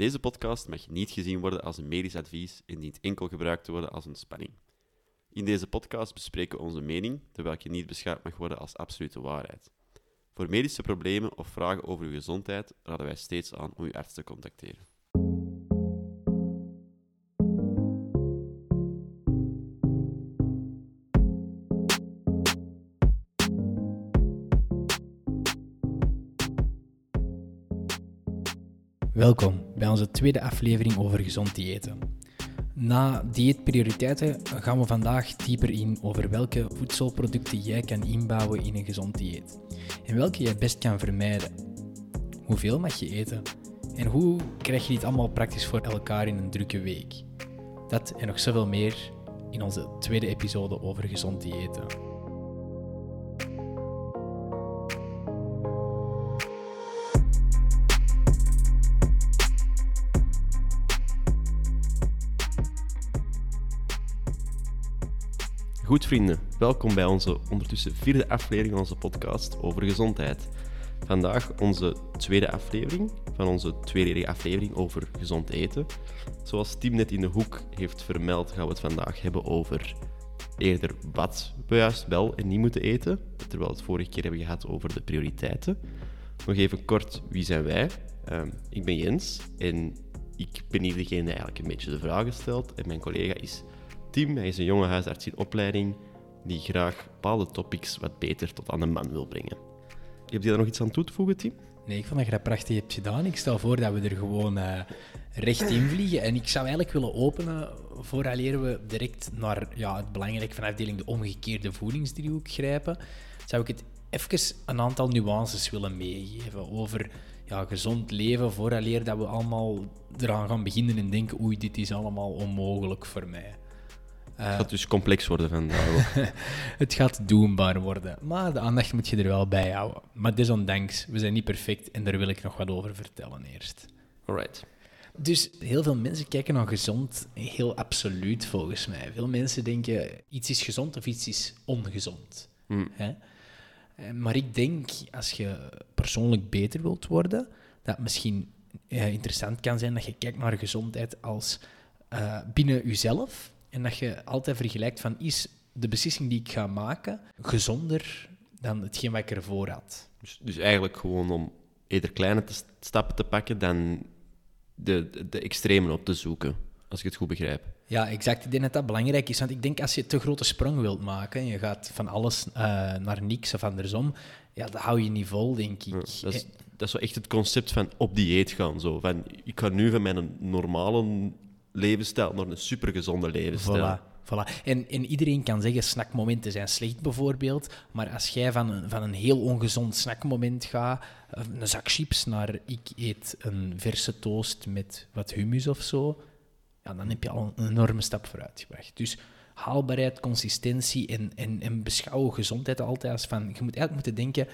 Deze podcast mag niet gezien worden als een medisch advies en dient enkel gebruikt te worden als ontspanning. In deze podcast bespreken we onze mening, terwijl je niet beschouwd mag worden als absolute waarheid. Voor medische problemen of vragen over uw gezondheid raden wij steeds aan om uw arts te contacteren. Welkom bij onze tweede aflevering over gezond diëten. Na dieetprioriteiten gaan we vandaag dieper in over welke voedselproducten jij kan inbouwen in een gezond dieet en welke jij best kan vermijden. Hoeveel mag je eten? En hoe krijg je dit allemaal praktisch voor elkaar in een drukke week? Dat en nog zoveel meer in onze tweede episode over gezond diëten. Goed vrienden, welkom bij onze ondertussen vierde aflevering van onze podcast over gezondheid. Vandaag onze tweede aflevering van onze tweede aflevering over gezond eten. Zoals Tim net in de hoek heeft vermeld, gaan we het vandaag hebben over eerder wat we juist wel en niet moeten eten, terwijl we het vorige keer hebben gehad over de prioriteiten. Nog even kort, wie zijn wij? Um, ik ben Jens en ik ben hier degene die eigenlijk een beetje de vragen stelt en mijn collega is Tim. Hij is een jonge huisarts in opleiding die graag bepaalde topics wat beter tot aan de man wil brengen. Heb je daar nog iets aan toe te voegen, Tim? Nee, ik vond dat je prachtig hebt gedaan. Ik stel voor dat we er gewoon uh, recht in vliegen. En ik zou eigenlijk willen openen, vooraleer we direct naar ja, het belangrijke van afdeling de omgekeerde voedingsdriehoek grijpen, zou ik het even een aantal nuances willen meegeven over ja, gezond leven, vooraleer dat we allemaal eraan gaan beginnen en denken oei, dit is allemaal onmogelijk voor mij. Het gaat dus complex worden vandaag. het gaat doenbaar worden. Maar de aandacht moet je er wel bij houden. Maar desondanks, we zijn niet perfect en daar wil ik nog wat over vertellen eerst. Alright. Dus heel veel mensen kijken naar gezond heel absoluut volgens mij. Veel mensen denken iets is gezond of iets is ongezond. Hmm. Hè? Eh, maar ik denk, als je persoonlijk beter wilt worden, dat het misschien eh, interessant kan zijn dat je kijkt naar gezondheid als uh, binnen jezelf en dat je altijd vergelijkt van, is de beslissing die ik ga maken gezonder dan hetgeen wat ik ervoor had? Dus, dus eigenlijk gewoon om eerder kleine te stappen te pakken dan de, de, de extremen op te zoeken, als ik het goed begrijp. Ja, exact. Ik denk dat dat belangrijk is. Want ik denk als je te grote sprong wilt maken en je gaat van alles uh, naar niks of andersom, ja, dat hou je niet vol, denk ik. Ja, dat, is, dat is zo echt het concept van op dieet gaan. Zo. Van, ik ga nu van mijn normale levensstijl naar een supergezonde levensstijl. Voilà. Voilà. En, en iedereen kan zeggen, snackmomenten zijn slecht bijvoorbeeld, maar als jij van een, van een heel ongezond snackmoment gaat, een zak chips, naar ik eet een verse toast met wat hummus of zo, ja, dan heb je al een enorme stap vooruit gebracht. Dus haalbaarheid, consistentie en, en, en beschouwen gezondheid altijd als van, je moet eigenlijk moeten denken,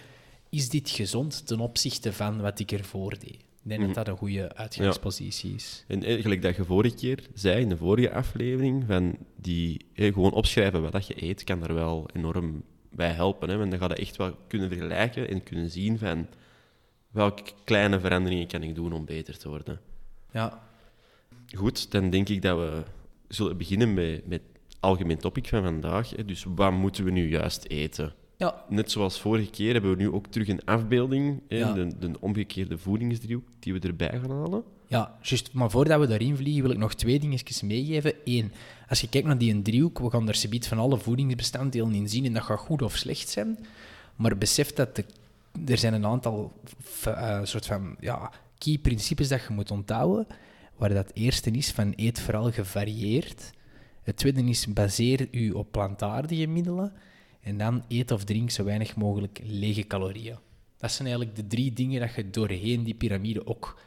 is dit gezond ten opzichte van wat ik ervoor deed? Ik denk dat mhm. dat een goede uitgangspositie is. En eigenlijk dat je vorige keer zei in de vorige aflevering, van die, gewoon opschrijven wat dat je eet, kan daar wel enorm bij helpen. Hè? Want dan ga je echt wel kunnen vergelijken en kunnen zien van welke kleine veranderingen kan ik doen om beter te worden. Ja. Goed, dan denk ik dat we zullen beginnen met, met het algemeen topic van vandaag. Hè? Dus wat moeten we nu juist eten? Ja. Net zoals vorige keer hebben we nu ook terug een afbeelding, ja. de, de, omgekeerde voedingsdriehoek, die we erbij gaan halen. Ja, juist. Maar voordat we daarin vliegen, wil ik nog twee dingetjes meegeven. Eén, als je kijkt naar die driehoek, we gaan er subiet van alle voedingsbestanddelen in zien en dat gaat goed of slecht zijn. Maar besef dat er zijn een aantal uh, soort van ja, key principes dat je moet onthouden. Waar dat eerste is van eet vooral gevarieerd. Het tweede is baseer je op plantaardige middelen. En dan eet of drink zo weinig mogelijk lege calorieën. Dat zijn eigenlijk de drie dingen dat je doorheen die piramide ook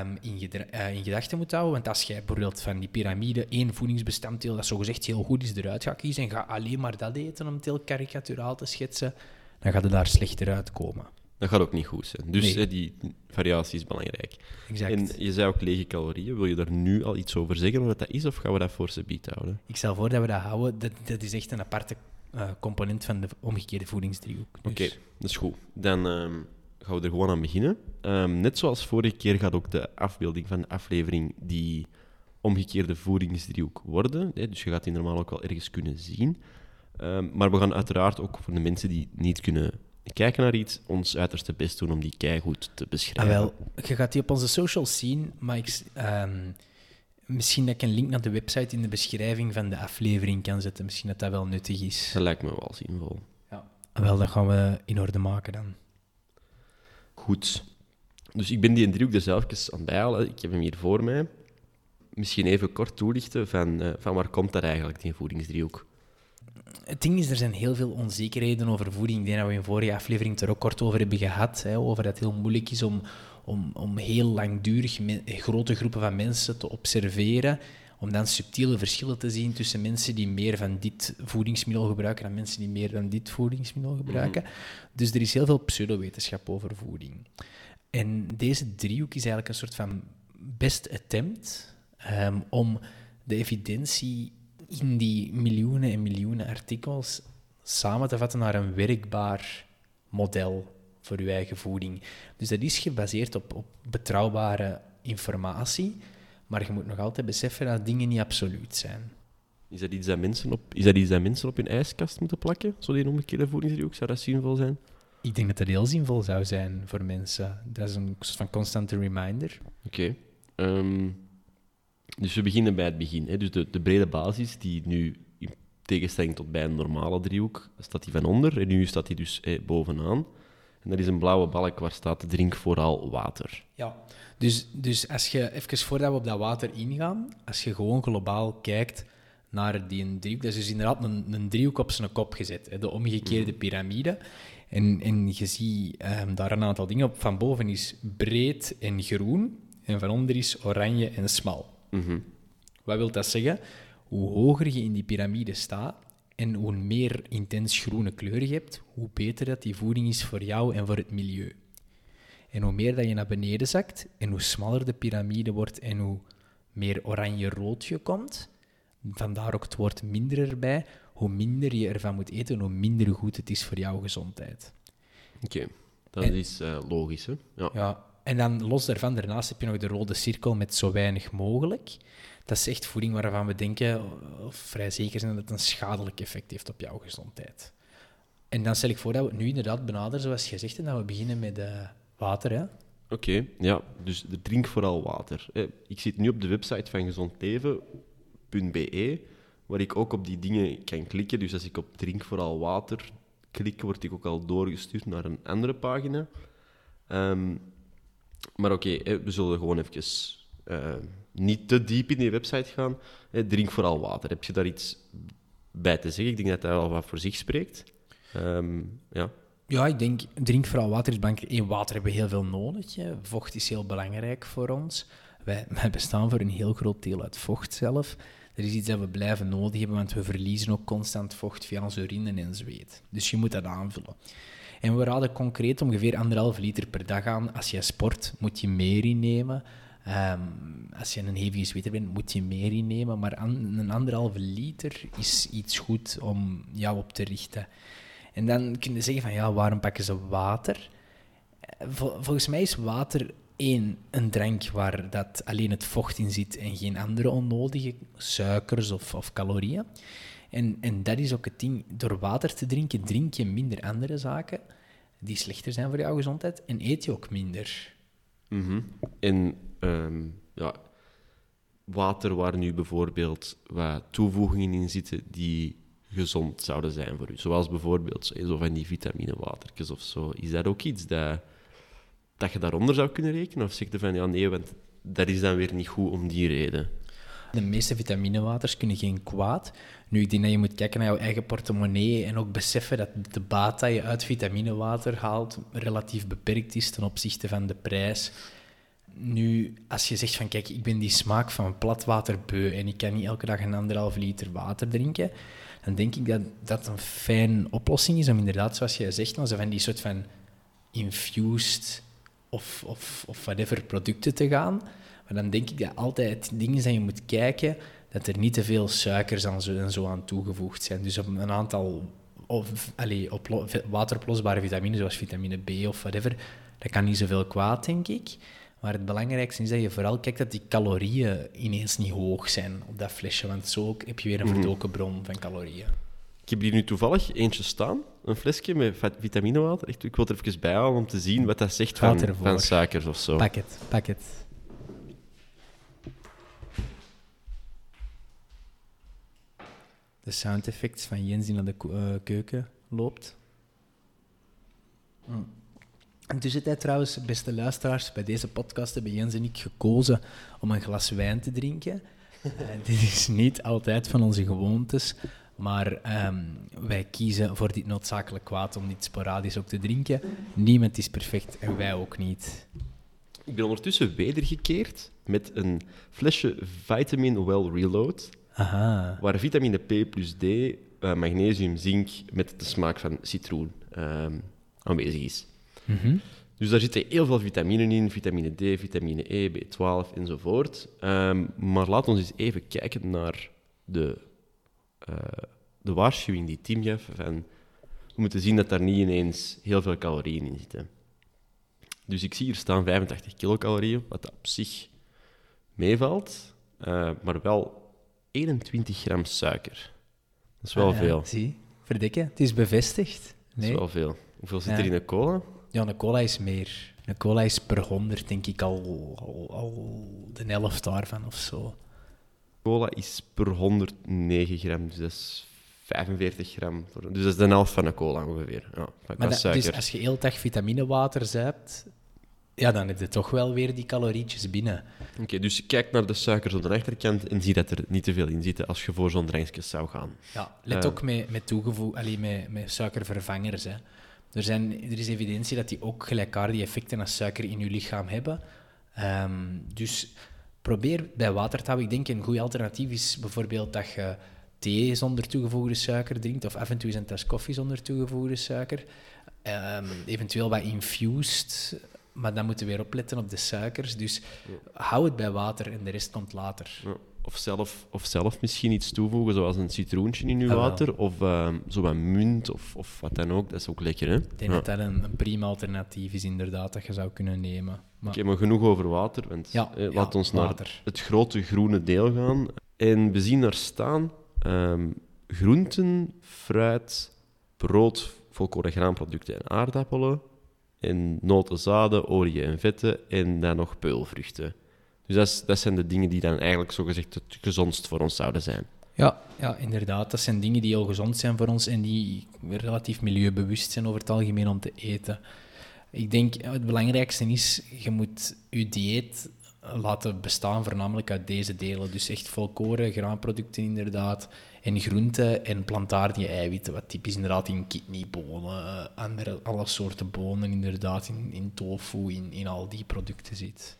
um, in, uh, in, gedachten moet houden. Want als jij bijvoorbeeld van die piramide één voedingsbestanddeel dat zogezegd heel goed is eruit gaat kiezen en ga alleen maar dat eten om het heel karikaturaal te schetsen, dan gaat het daar slechter uitkomen. Dat gaat ook niet goed zijn. Dus nee. die variatie is belangrijk. Exact. En je zei ook lege calorieën. Wil je daar nu al iets over zeggen, wat dat is, of gaan we dat voor ze bied houden? Ik stel voor dat we dat houden. Dat, dat is echt een aparte uh, component van de omgekeerde voedingsdriehoek. Dus. Oké, dat is goed. Dan um, gaan we er gewoon aan beginnen. Ehm, net zoals vorige keer gaat ook de afbeelding van de aflevering die omgekeerde voedingsdriehoek worden. Hè, dus je gaat die normaal ook wel ergens kunnen zien. Ehm, maar we gaan uiteraard ook voor de mensen die niet kunnen kijken naar iets, ons uiterste best doen om die keigoed te Ah, beschrijven. wel, je gaat die op onze socials zien, maar ik, ehm, misschien dat ik een link naar de website in de beschrijving van de aflevering kan zetten. Misschien dat dat wel nuttig is. Dat lijkt me wel zinvol. Ah, wel, dat gaan we in orde maken dan. Goed. Dus ik ben die driehoek er zelf aan het bijhalen. Ik heb hem hier voor mij. Misschien even kort toelichten van, eh, van waar komt dat eigenlijk, die voedingsdriehoek? Het ding is, er zijn heel veel onzekerheden over voeding. Ik denk dat we in vorige aflevering het er ook kort over hebben gehad. Hè, over dat het heel moeilijk is om, om, om heel langdurig grote groepen van mensen te observeren. Om dan subtiele verschillen te zien tussen mensen die meer van dit voedingsmiddel gebruiken en mensen die meer van dit voedingsmiddel gebruiken. Dus er is heel veel pseudowetenschap over voeding. En deze driehoek is eigenlijk een soort van best attempt ehm, om de evidentie in die miljoenen en miljoenen artikels samen te vatten naar een werkbaar model voor uw eigen voeding. Dus dat is gebaseerd op, op betrouwbare informatie, maar je moet nog altijd beseffen dat dingen niet absoluut zijn. Is dat iets dat mensen op, is dat iets dat mensen op hun ijskast moeten plakken? Zo die omgekeerde voedingsdriehoek? Zou dat zinvol zijn? Ik denk dat dat heel zinvol zou zijn voor mensen. Dat is een soort van constante reminder. Oké. Ehm, dus we beginnen bij het begin. Hè. Dus de, de brede basis, die nu in tegenstelling tot bij een normale driehoek, staat die van onder. En nu staat die dus eh, bovenaan. En dat is een blauwe balk waar staat drink vooral water. Ja, dus, dus als je, even voordat we op dat water ingaan, als je gewoon globaal kijkt naar die driehoek, dat is dus inderdaad een, een driehoek op zijn kop gezet, hè, de omgekeerde piramide. En, en je ziet ehm, daar een aantal dingen op. Van boven is breed en groen, en van onder is oranje en smal. Mhm. Wat wil dat zeggen? Hoe hoger je in die piramide staat en hoe meer intens groene kleur je hebt, hoe beter dat die voeding is voor jou en voor het milieu. En hoe meer dat je naar beneden zakt en hoe smaller de piramide wordt en hoe meer oranje-rood je komt, vandaar ook het woord minder erbij, hoe minder je ervan moet eten, hoe minder goed het is voor jouw gezondheid. Oké, dat En- is eh, logisch. Hè? Ja. Ja, en dan los daarvan, daarnaast heb je nog de rode cirkel met zo weinig mogelijk. Dat is echt voeding waarvan we denken, of vrij zeker zijn, dat het een schadelijk effect heeft op jouw gezondheid. En dan stel ik voor dat we het nu inderdaad benaderen, zoals je zegt, en dat we beginnen met eh, water. Oké, ja, dus drink vooral water. Eh, Ik zit nu op de website van gezondleven.be, waar ik ook op die dingen kan klikken. Dus als ik op drink vooral water klik, word ik ook al doorgestuurd naar een andere pagina. Ehm, maar oké, we zullen gewoon even eh, niet te diep in die website gaan. Drink vooral water. Heb je daar iets bij te zeggen? Ik denk dat dat wel wat voor zich spreekt. Ehm, ja. Ja, ik denk, drink vooral water is belangrijk. Eén, water hebben we heel veel nodig. Hè. Vocht is heel belangrijk voor ons. Wij, wij bestaan voor een heel groot deel uit vocht zelf. Er is iets dat we blijven nodig hebben, want we verliezen ook constant vocht via onze urine en zweet. Dus je moet dat aanvullen. En we raden concreet ongeveer anderhalf liter per dag aan. Als je sport, moet je meer innemen. Ehm, als je een hevige zweter bent, moet je meer innemen. Maar een anderhalve liter is iets goed om jou op te richten. En dan kun je zeggen van, ja, waarom pakken ze water? Eh, vol- volgens mij is water één, een drank waar dat alleen het vocht in zit en geen andere onnodige suikers of, of calorieën. En, en dat is ook het ding, door water te drinken, drink je minder andere zaken die slechter zijn voor jouw gezondheid en eet je ook minder. Mhm. En ehm, ja, water waar nu bijvoorbeeld wat toevoegingen in zitten die gezond zouden zijn voor u. Zoals bijvoorbeeld zo, van die vitaminewatertjes of zo. Is dat ook iets dat, dat je daaronder zou kunnen rekenen? Of zeg je van ja, nee, want dat is dan weer niet goed om die reden? De meeste vitaminewaters kunnen geen kwaad. Nu, ik denk dat je moet kijken naar jouw eigen portemonnee en ook beseffen dat de baat dat je uit vitaminewater haalt relatief beperkt is ten opzichte van de prijs. Nu, als je zegt van kijk, ik ben die smaak van plat water beu en ik kan niet elke dag een anderhalf liter water drinken, dan denk ik dat dat een fijne oplossing is om inderdaad, zoals jij zegt, nou, van die soort van infused of, of, of whatever producten te gaan. Maar dan denk ik dat altijd het ding is dat je moet kijken dat er niet te veel suikers aan zo, en zo aan toegevoegd zijn. Dus op een aantal of, allee, oplo- wateroplosbare vitamines, zoals vitamine B of whatever, Dat kan niet zoveel kwaad, denk ik. Maar het belangrijkste is dat je vooral kijkt dat die calorieën ineens niet hoog zijn op dat flesje. Want zo heb je weer een verdoken bron van calorieën. Ik heb hier nu toevallig eentje staan, een flesje met vitaminewater. Echt, ik wil er even bij halen om te zien wat dat zegt van, van suikers of zo. Pak het, pak het. De sound effects van Jens die naar de eh, keuken loopt. Mm. In tussentijd trouwens, beste luisteraars, bij deze podcast hebben Jens en ik gekozen om een glas wijn te drinken. Eh, dit is niet altijd van onze gewoontes, maar ehm, wij kiezen voor dit noodzakelijk kwaad om dit sporadisch ook te drinken. Niemand is perfect en wij ook niet. Ik ben ondertussen wedergekeerd met een flesje Vitamin Well Reload, Aha. waar vitamine P plus D, eh, magnesium, zink met de smaak van citroen ehm, aanwezig is. Mhm. Dus daar zitten heel veel vitaminen in, vitamine D, vitamine E, B12 enzovoort. Ehm, maar laat ons eens even kijken naar de, eh, de waarschuwing die Tim gaf. Van, we moeten zien dat daar niet ineens heel veel calorieën in zitten. Dus ik zie hier staan 85 kilocalorieën, wat op zich meevalt, eh, maar wel 21 gram suiker. Dat is wel Ah, ja, veel. Zie, verdikken. Het is bevestigd. Dat is Nee. wel veel. Hoeveel zit Ja. er in een cola? Ja, een cola is meer. Een cola is per 100, denk ik, al, al, al de helft daarvan of zo. Cola is per 109 gram, dus dat is 45 gram. Dus dat is de helft van een cola ongeveer. Ja, Maar dat- dus als je heel dag vitaminewater zuipt, ja, dan heb je toch wel weer die calorietjes binnen. Oké, dus kijk naar de suikers op de achterkant en zie dat er niet te veel in zitten als je voor zo'n drankje zou gaan. Ja, let Ja. ook met, met, toegevoeg, allee, met, met suikervervangers. Hè. Er, zijn, er is evidentie dat die ook gelijkaardige effecten als suiker in je lichaam hebben. Ehm, dus probeer bij water te houden. Ik denk een goed alternatief is bijvoorbeeld dat je thee zonder toegevoegde suiker drinkt, of af en toe een tas koffie zonder toegevoegde suiker. Ehm, eventueel wat infused, maar dan moeten we weer opletten op de suikers. Dus hou het bij water en de rest komt later. Of, zelf, of zelf misschien iets toevoegen, zoals een citroentje in je Ah, water. Of ehm zo wat munt of, of wat dan ook. Dat is ook lekker, hè? Ik denk Ja. dat dat een, een prima alternatief is, inderdaad, dat je zou kunnen nemen. Maar, Oké, maar genoeg over water, want Ja, eh, ja, laat ons naar water. het grote groene deel gaan. En we zien daar staan ehm, groenten, fruit, brood, volkoren graanproducten en aardappelen. En noten, zaden, oliën en vetten en dan nog peulvruchten. Dus dat, is- dat zijn de dingen die dan eigenlijk zogezegd het gezondst voor ons zouden zijn. ja, ja, inderdaad. Dat zijn dingen die heel gezond zijn voor ons en die relatief milieubewust zijn over het algemeen om te eten. Ik denk, het belangrijkste is, je moet je dieet laten bestaan voornamelijk uit deze delen. Dus echt volkoren, graanproducten inderdaad, en groenten en plantaardige eiwitten, wat typisch inderdaad in kidneybonen, eh, andere, alle soorten bonen inderdaad, in, in tofu, in, in al die producten zit.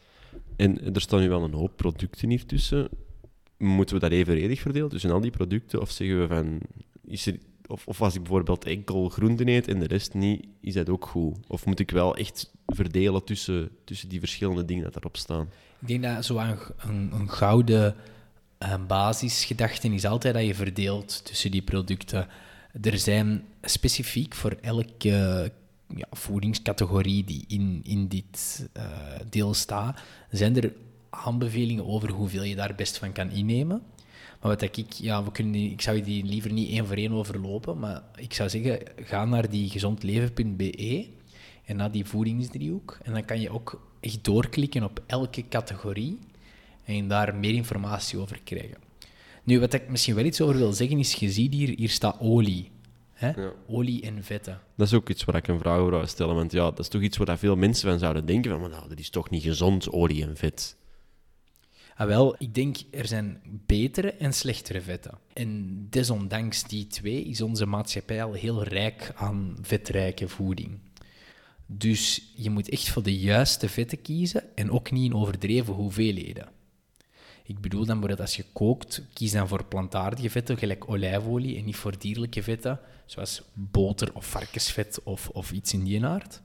En er staan nu wel een hoop producten hier tussen. Moeten we dat evenredig verdelen tussen al die producten? Of zeggen we van... Is er, of, of als ik bijvoorbeeld enkel groenten eet en de rest niet, is dat ook goed? Of moet ik wel echt verdelen tussen, tussen die verschillende dingen dat erop staan? Ik denk dat zo een, een, een gouden eh, basisgedachte is altijd dat je verdeelt tussen die producten. Er zijn specifiek voor elke ja, voedingscategorie die in, in dit eh, deel staat, zijn er aanbevelingen over hoeveel je daar best van kan innemen. Maar wat ik, ja, we kunnen ik zou die liever niet één voor één overlopen, maar ik zou zeggen, ga naar die gezondleven.be en naar die voedingsdriehoek. En dan kan je ook echt doorklikken op elke categorie en daar meer informatie over krijgen. Nu, wat ik misschien wel iets over wil zeggen, is, je ziet hier, hier staat olie. Hè? Ja. Olie en vetten. Dat is ook iets waar ik een vraag over zou stellen. Want ja, dat is toch iets waar veel mensen van zouden denken van... Maar nou, dat is toch niet gezond, olie en vet. Ah, wel, ik denk er zijn betere en slechtere vetten. En desondanks die twee is onze maatschappij al heel rijk aan vetrijke voeding. Dus je moet echt voor de juiste vetten kiezen en ook niet in overdreven hoeveelheden. Ik bedoel dan bijvoorbeeld als je kookt, kies dan voor plantaardige vetten, gelijk olijfolie, en niet voor dierlijke vetten, zoals boter of varkensvet of, of iets in die aard.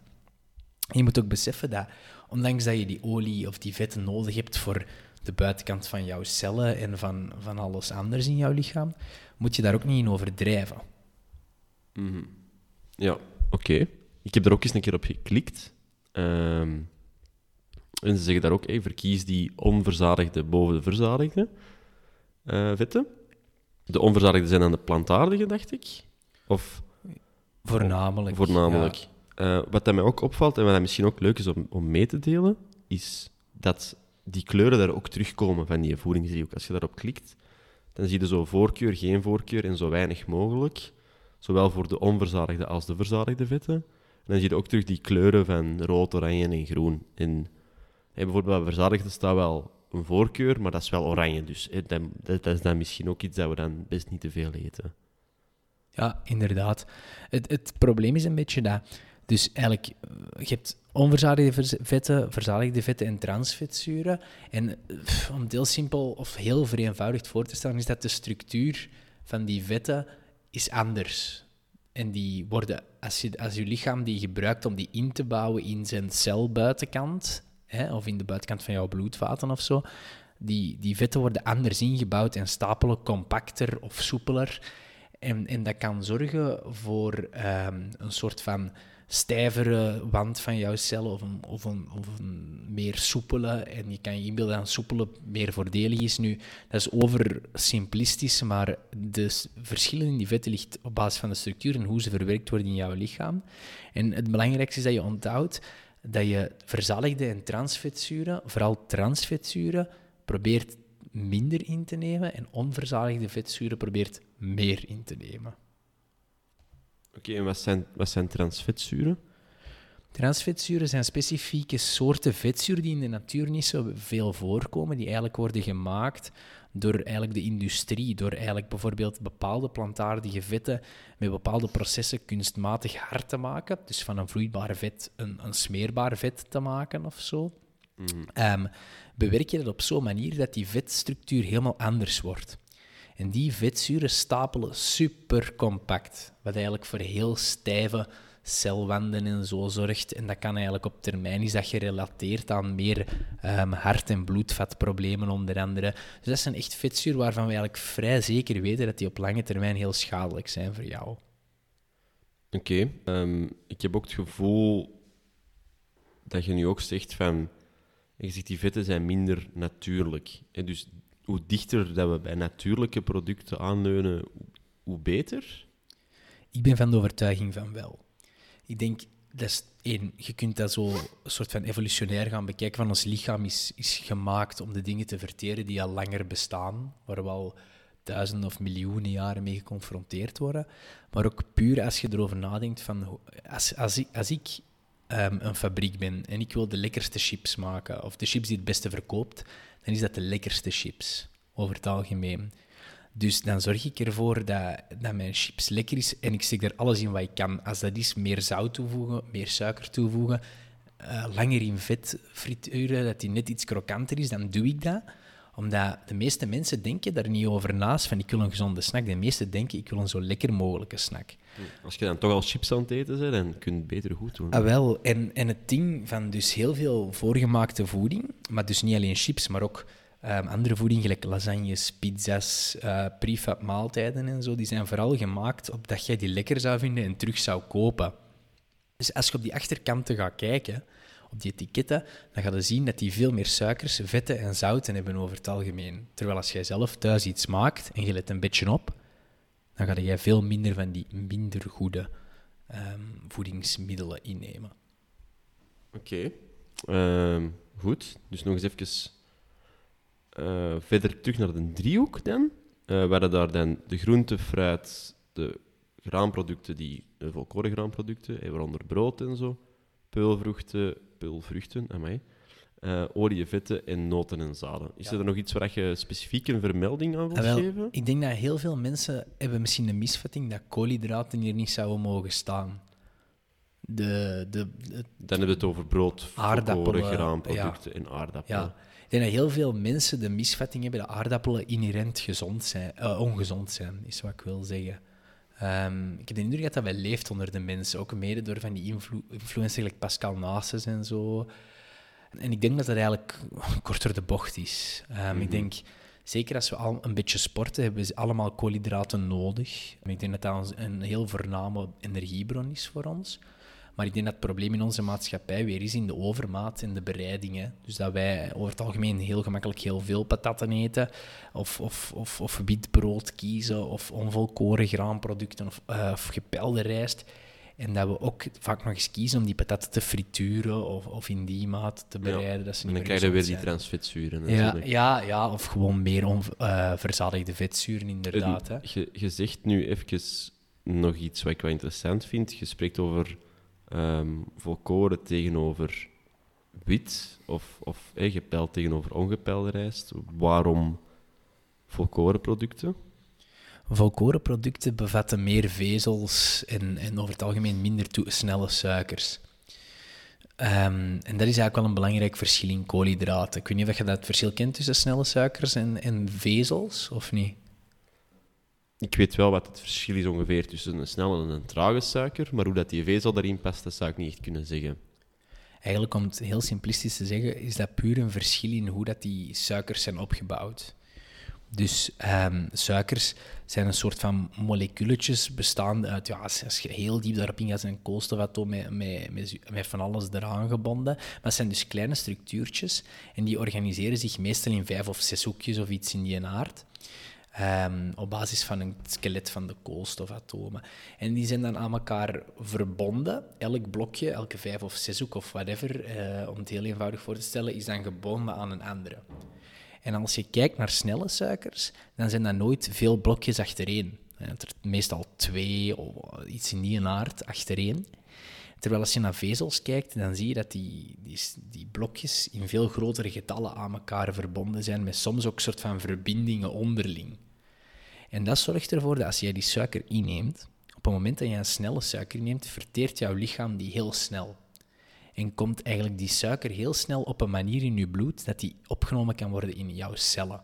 En je moet ook beseffen dat, ondanks dat je die olie of die vetten nodig hebt voor de buitenkant van jouw cellen en van, van alles anders in jouw lichaam, moet je daar ook niet in overdrijven. Ja, oké. Ik heb er ook eens een keer op geklikt. Ehm, en ze zeggen daar ook, hey, verkies die onverzadigde boven de verzadigde eh, vetten. De onverzadigde zijn dan de plantaardige, dacht ik. Of Voornamelijk. voornamelijk. Eh, wat dat mij ook opvalt, en wat misschien ook leuk is om, om mee te delen, is dat die kleuren daar ook terugkomen van die voedingsdriehoek. Als je daarop klikt, dan zie je zo voorkeur, geen voorkeur en zo weinig mogelijk. Zowel voor de onverzadigde als de verzadigde vetten. En dan zie je ook terug die kleuren van rood, oranje en groen. En hey, bijvoorbeeld bij staat wel een voorkeur, maar dat is wel oranje. Dus dat, is dan misschien ook iets dat we dan best niet te veel eten. Ja, inderdaad. Het, het probleem is een beetje dat. Dus eigenlijk, je hebt onverzadigde vetten, verzadigde vetten en transvetzuren. En pff, om heel simpel of heel vereenvoudigd voor te stellen, is dat de structuur van die vetten is anders. En die worden, als je, als je lichaam die gebruikt om die in te bouwen in zijn celbuitenkant, of in de buitenkant van jouw bloedvaten of zo, die, die vetten worden anders ingebouwd en stapelen compacter of soepeler. En, en dat kan zorgen voor ehm, een soort van stijvere wand van jouw cellen of een, of, een, of een meer soepele. En je kan je inbeelden dat soepele meer voordelig is. Nu, dat is oversimplistisch, maar de verschillen in die vetten ligt op basis van de structuur en hoe ze verwerkt worden in jouw lichaam. En het belangrijkste is dat je onthoudt dat je verzadigde en transvetzuren, vooral transvetzuren, probeert minder in te nemen en onverzadigde vetzuren probeert meer in te nemen. Oké, en wat zijn, wat zijn transvetzuren? Transvetzuren zijn specifieke soorten vetzuren die in de natuur niet zo veel voorkomen, die eigenlijk worden gemaakt door eigenlijk de industrie, door eigenlijk bijvoorbeeld bepaalde plantaardige vetten met bepaalde processen kunstmatig hard te maken, dus van een vloeibaar vet een, een smeerbaar vet te maken of zo. Ehm, bewerk je dat op zo'n manier dat die vetstructuur helemaal anders wordt. En die vetzuren stapelen super compact, wat eigenlijk voor heel stijve celwanden en zo zorgt. En dat kan eigenlijk op termijn is dat gerelateerd aan meer ehm, hart- en bloedvatproblemen onder andere. Dus dat zijn echt vetzuren waarvan we eigenlijk vrij zeker weten dat die op lange termijn heel schadelijk zijn voor jou. Oké. ehm, ik heb ook het gevoel dat je nu ook zegt van... Je zegt die vetten zijn minder natuurlijk. En dus hoe dichter dat we bij natuurlijke producten aanleunen, hoe beter. Ik ben van de overtuiging van wel. Ik denk, dat is één, je kunt dat zo een soort van evolutionair gaan bekijken. Van ons lichaam is, is gemaakt om de dingen te verteren die al langer bestaan, waar we al duizenden of miljoenen jaren mee geconfronteerd worden. Maar ook puur als je erover nadenkt van, als, als ik, als ik ehm, een fabriek ben en ik wil de lekkerste chips maken, of de chips die het beste verkoopt, dan is dat de lekkerste chips, over het algemeen. Dus dan zorg ik ervoor dat, dat mijn chips lekker is en ik steek er alles in wat ik kan. Als dat is meer zout toevoegen, meer suiker toevoegen, eh, langer in vet frituren, dat die net iets krokanter is, dan doe ik dat. Omdat de meeste mensen denken daar niet over naast van ik wil een gezonde snack. De meeste denken ik wil een zo lekker mogelijke snack. Als je dan toch al chips aan het eten bent, dan kun je het beter goed doen. Ah, wel. En, en het ding van dus heel veel voorgemaakte voeding, maar dus niet alleen chips, maar ook ehm, andere voeding, gelijk lasagnes, pizza's, eh prefab maaltijden en zo, die zijn vooral gemaakt op dat jij die lekker zou vinden en terug zou kopen. Dus als je op die achterkanten gaat kijken, op die etiketten, dan ga je zien dat die veel meer suikers, vetten en zouten hebben over het algemeen. Terwijl als jij zelf thuis iets maakt en je let een beetje op, dan ga jij veel minder van die minder goede ehm, voedingsmiddelen innemen. Oké. Ehm, goed. Dus nog eens even eh, verder terug naar de driehoek dan. Waar je daar dan de groente, fruit, de graanproducten, die, de volkoren graanproducten, eh, waaronder brood en zo, peulvruchten, peulvruchten, amai, eh olie, vetten en noten en zaden. Is er nog iets waar je specifiek een vermelding aan wilt Ah, geven? ik denk dat heel veel mensen hebben misschien de misvatting dat koolhydraten hier niet zouden mogen staan. De, de, de- Dan hebben we het over brood, Aardappelen, volkoren graanproducten en aardappelen. ja. Ik denk dat heel veel mensen de misvatting hebben dat aardappelen inherent gezond zijn, eh, ongezond zijn, is wat ik wil zeggen. Ehm, ik heb de indruk dat dat wel leeft onder de mensen, ook mede door van die invlo influencers like Pascal Nases en zo. En ik denk dat dat eigenlijk korter de bocht is. Ehm, Ik denk, zeker als we al een beetje sporten, hebben we allemaal koolhydraten nodig. Ik denk dat dat een heel voorname energiebron is voor ons. Maar ik denk dat het probleem in onze maatschappij weer is in de overmaat en de bereidingen. Dus dat wij over het algemeen heel gemakkelijk heel veel patatten eten, of, of, of, of wit brood kiezen, of onvolkoren graanproducten, of, uh, of gepelde rijst. En dat we ook vaak nog eens kiezen om die patatten te frituren of, of in die maat te bereiden. Dat ze en dan krijg je weer die transvetzuren. Ja, ja, ja, of gewoon meer onverzadigde vetzuren, inderdaad. Hè. En Je, je zegt nu even nog iets wat ik wel interessant vind. Je spreekt over ehm volkoren tegenover wit, of, of gepeld tegenover ongepelde rijst. Waarom volkoren producten? Volkoren producten bevatten meer vezels en, en over het algemeen minder snelle suikers. Ehm, en dat is eigenlijk wel een belangrijk verschil in koolhydraten. Ik weet niet of je dat verschil kent tussen snelle suikers en, en vezels, of niet? Ik weet wel wat het verschil is ongeveer tussen een snelle en een trage suiker, maar hoe dat die vezel daarin past, dat zou ik niet echt kunnen zeggen. Eigenlijk, om het heel simplistisch te zeggen, is dat puur een verschil in hoe dat die suikers zijn opgebouwd. Dus ehm, suikers zijn een soort van moleculetjes bestaande uit, ja, als, je heel diep daarop ingaat, zijn een met, met, met, met van alles eraan gebonden. Maar het zijn dus kleine structuurtjes en die organiseren zich meestal in vijf of zes hoekjes of iets in die aard. Ehm, op basis van een skelet van de koolstofatomen. En die zijn dan aan elkaar verbonden. Elk blokje, elke vijf of zeshoek of whatever, eh, om het heel eenvoudig voor te stellen, is dan gebonden aan een andere. En als je kijkt naar snelle suikers, dan zijn dat nooit veel blokjes achtereen. Eh, Er meestal twee of iets in die aard achtereen. Terwijl als je naar vezels kijkt, dan zie je dat die, die, die blokjes in veel grotere getallen aan elkaar verbonden zijn, met soms ook een soort van verbindingen onderling. En dat zorgt ervoor dat als jij die suiker inneemt, op het moment dat je een snelle suiker neemt, verteert jouw lichaam die heel snel. En komt eigenlijk die suiker heel snel op een manier in je bloed dat die opgenomen kan worden in jouw cellen.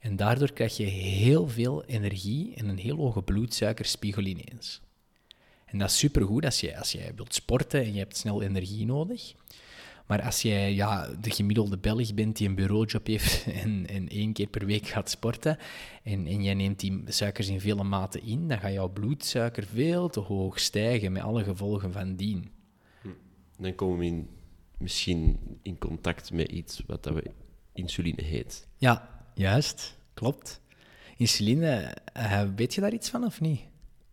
En daardoor krijg je heel veel energie en een heel hoge bloedsuikerspiegel ineens. En dat is supergoed als je, als je wilt sporten en je hebt snel energie nodig. Maar als jij ja, de gemiddelde Belg bent die een bureaujob heeft en, en één keer per week gaat sporten en, en jij neemt die suikers in vele maten in, dan gaat jouw bloedsuiker veel te hoog stijgen met alle gevolgen van dien. Dan komen we in, misschien in contact met iets wat dat we insuline heet. Ja, juist. Klopt. Insuline, eh, weet je daar iets van of niet?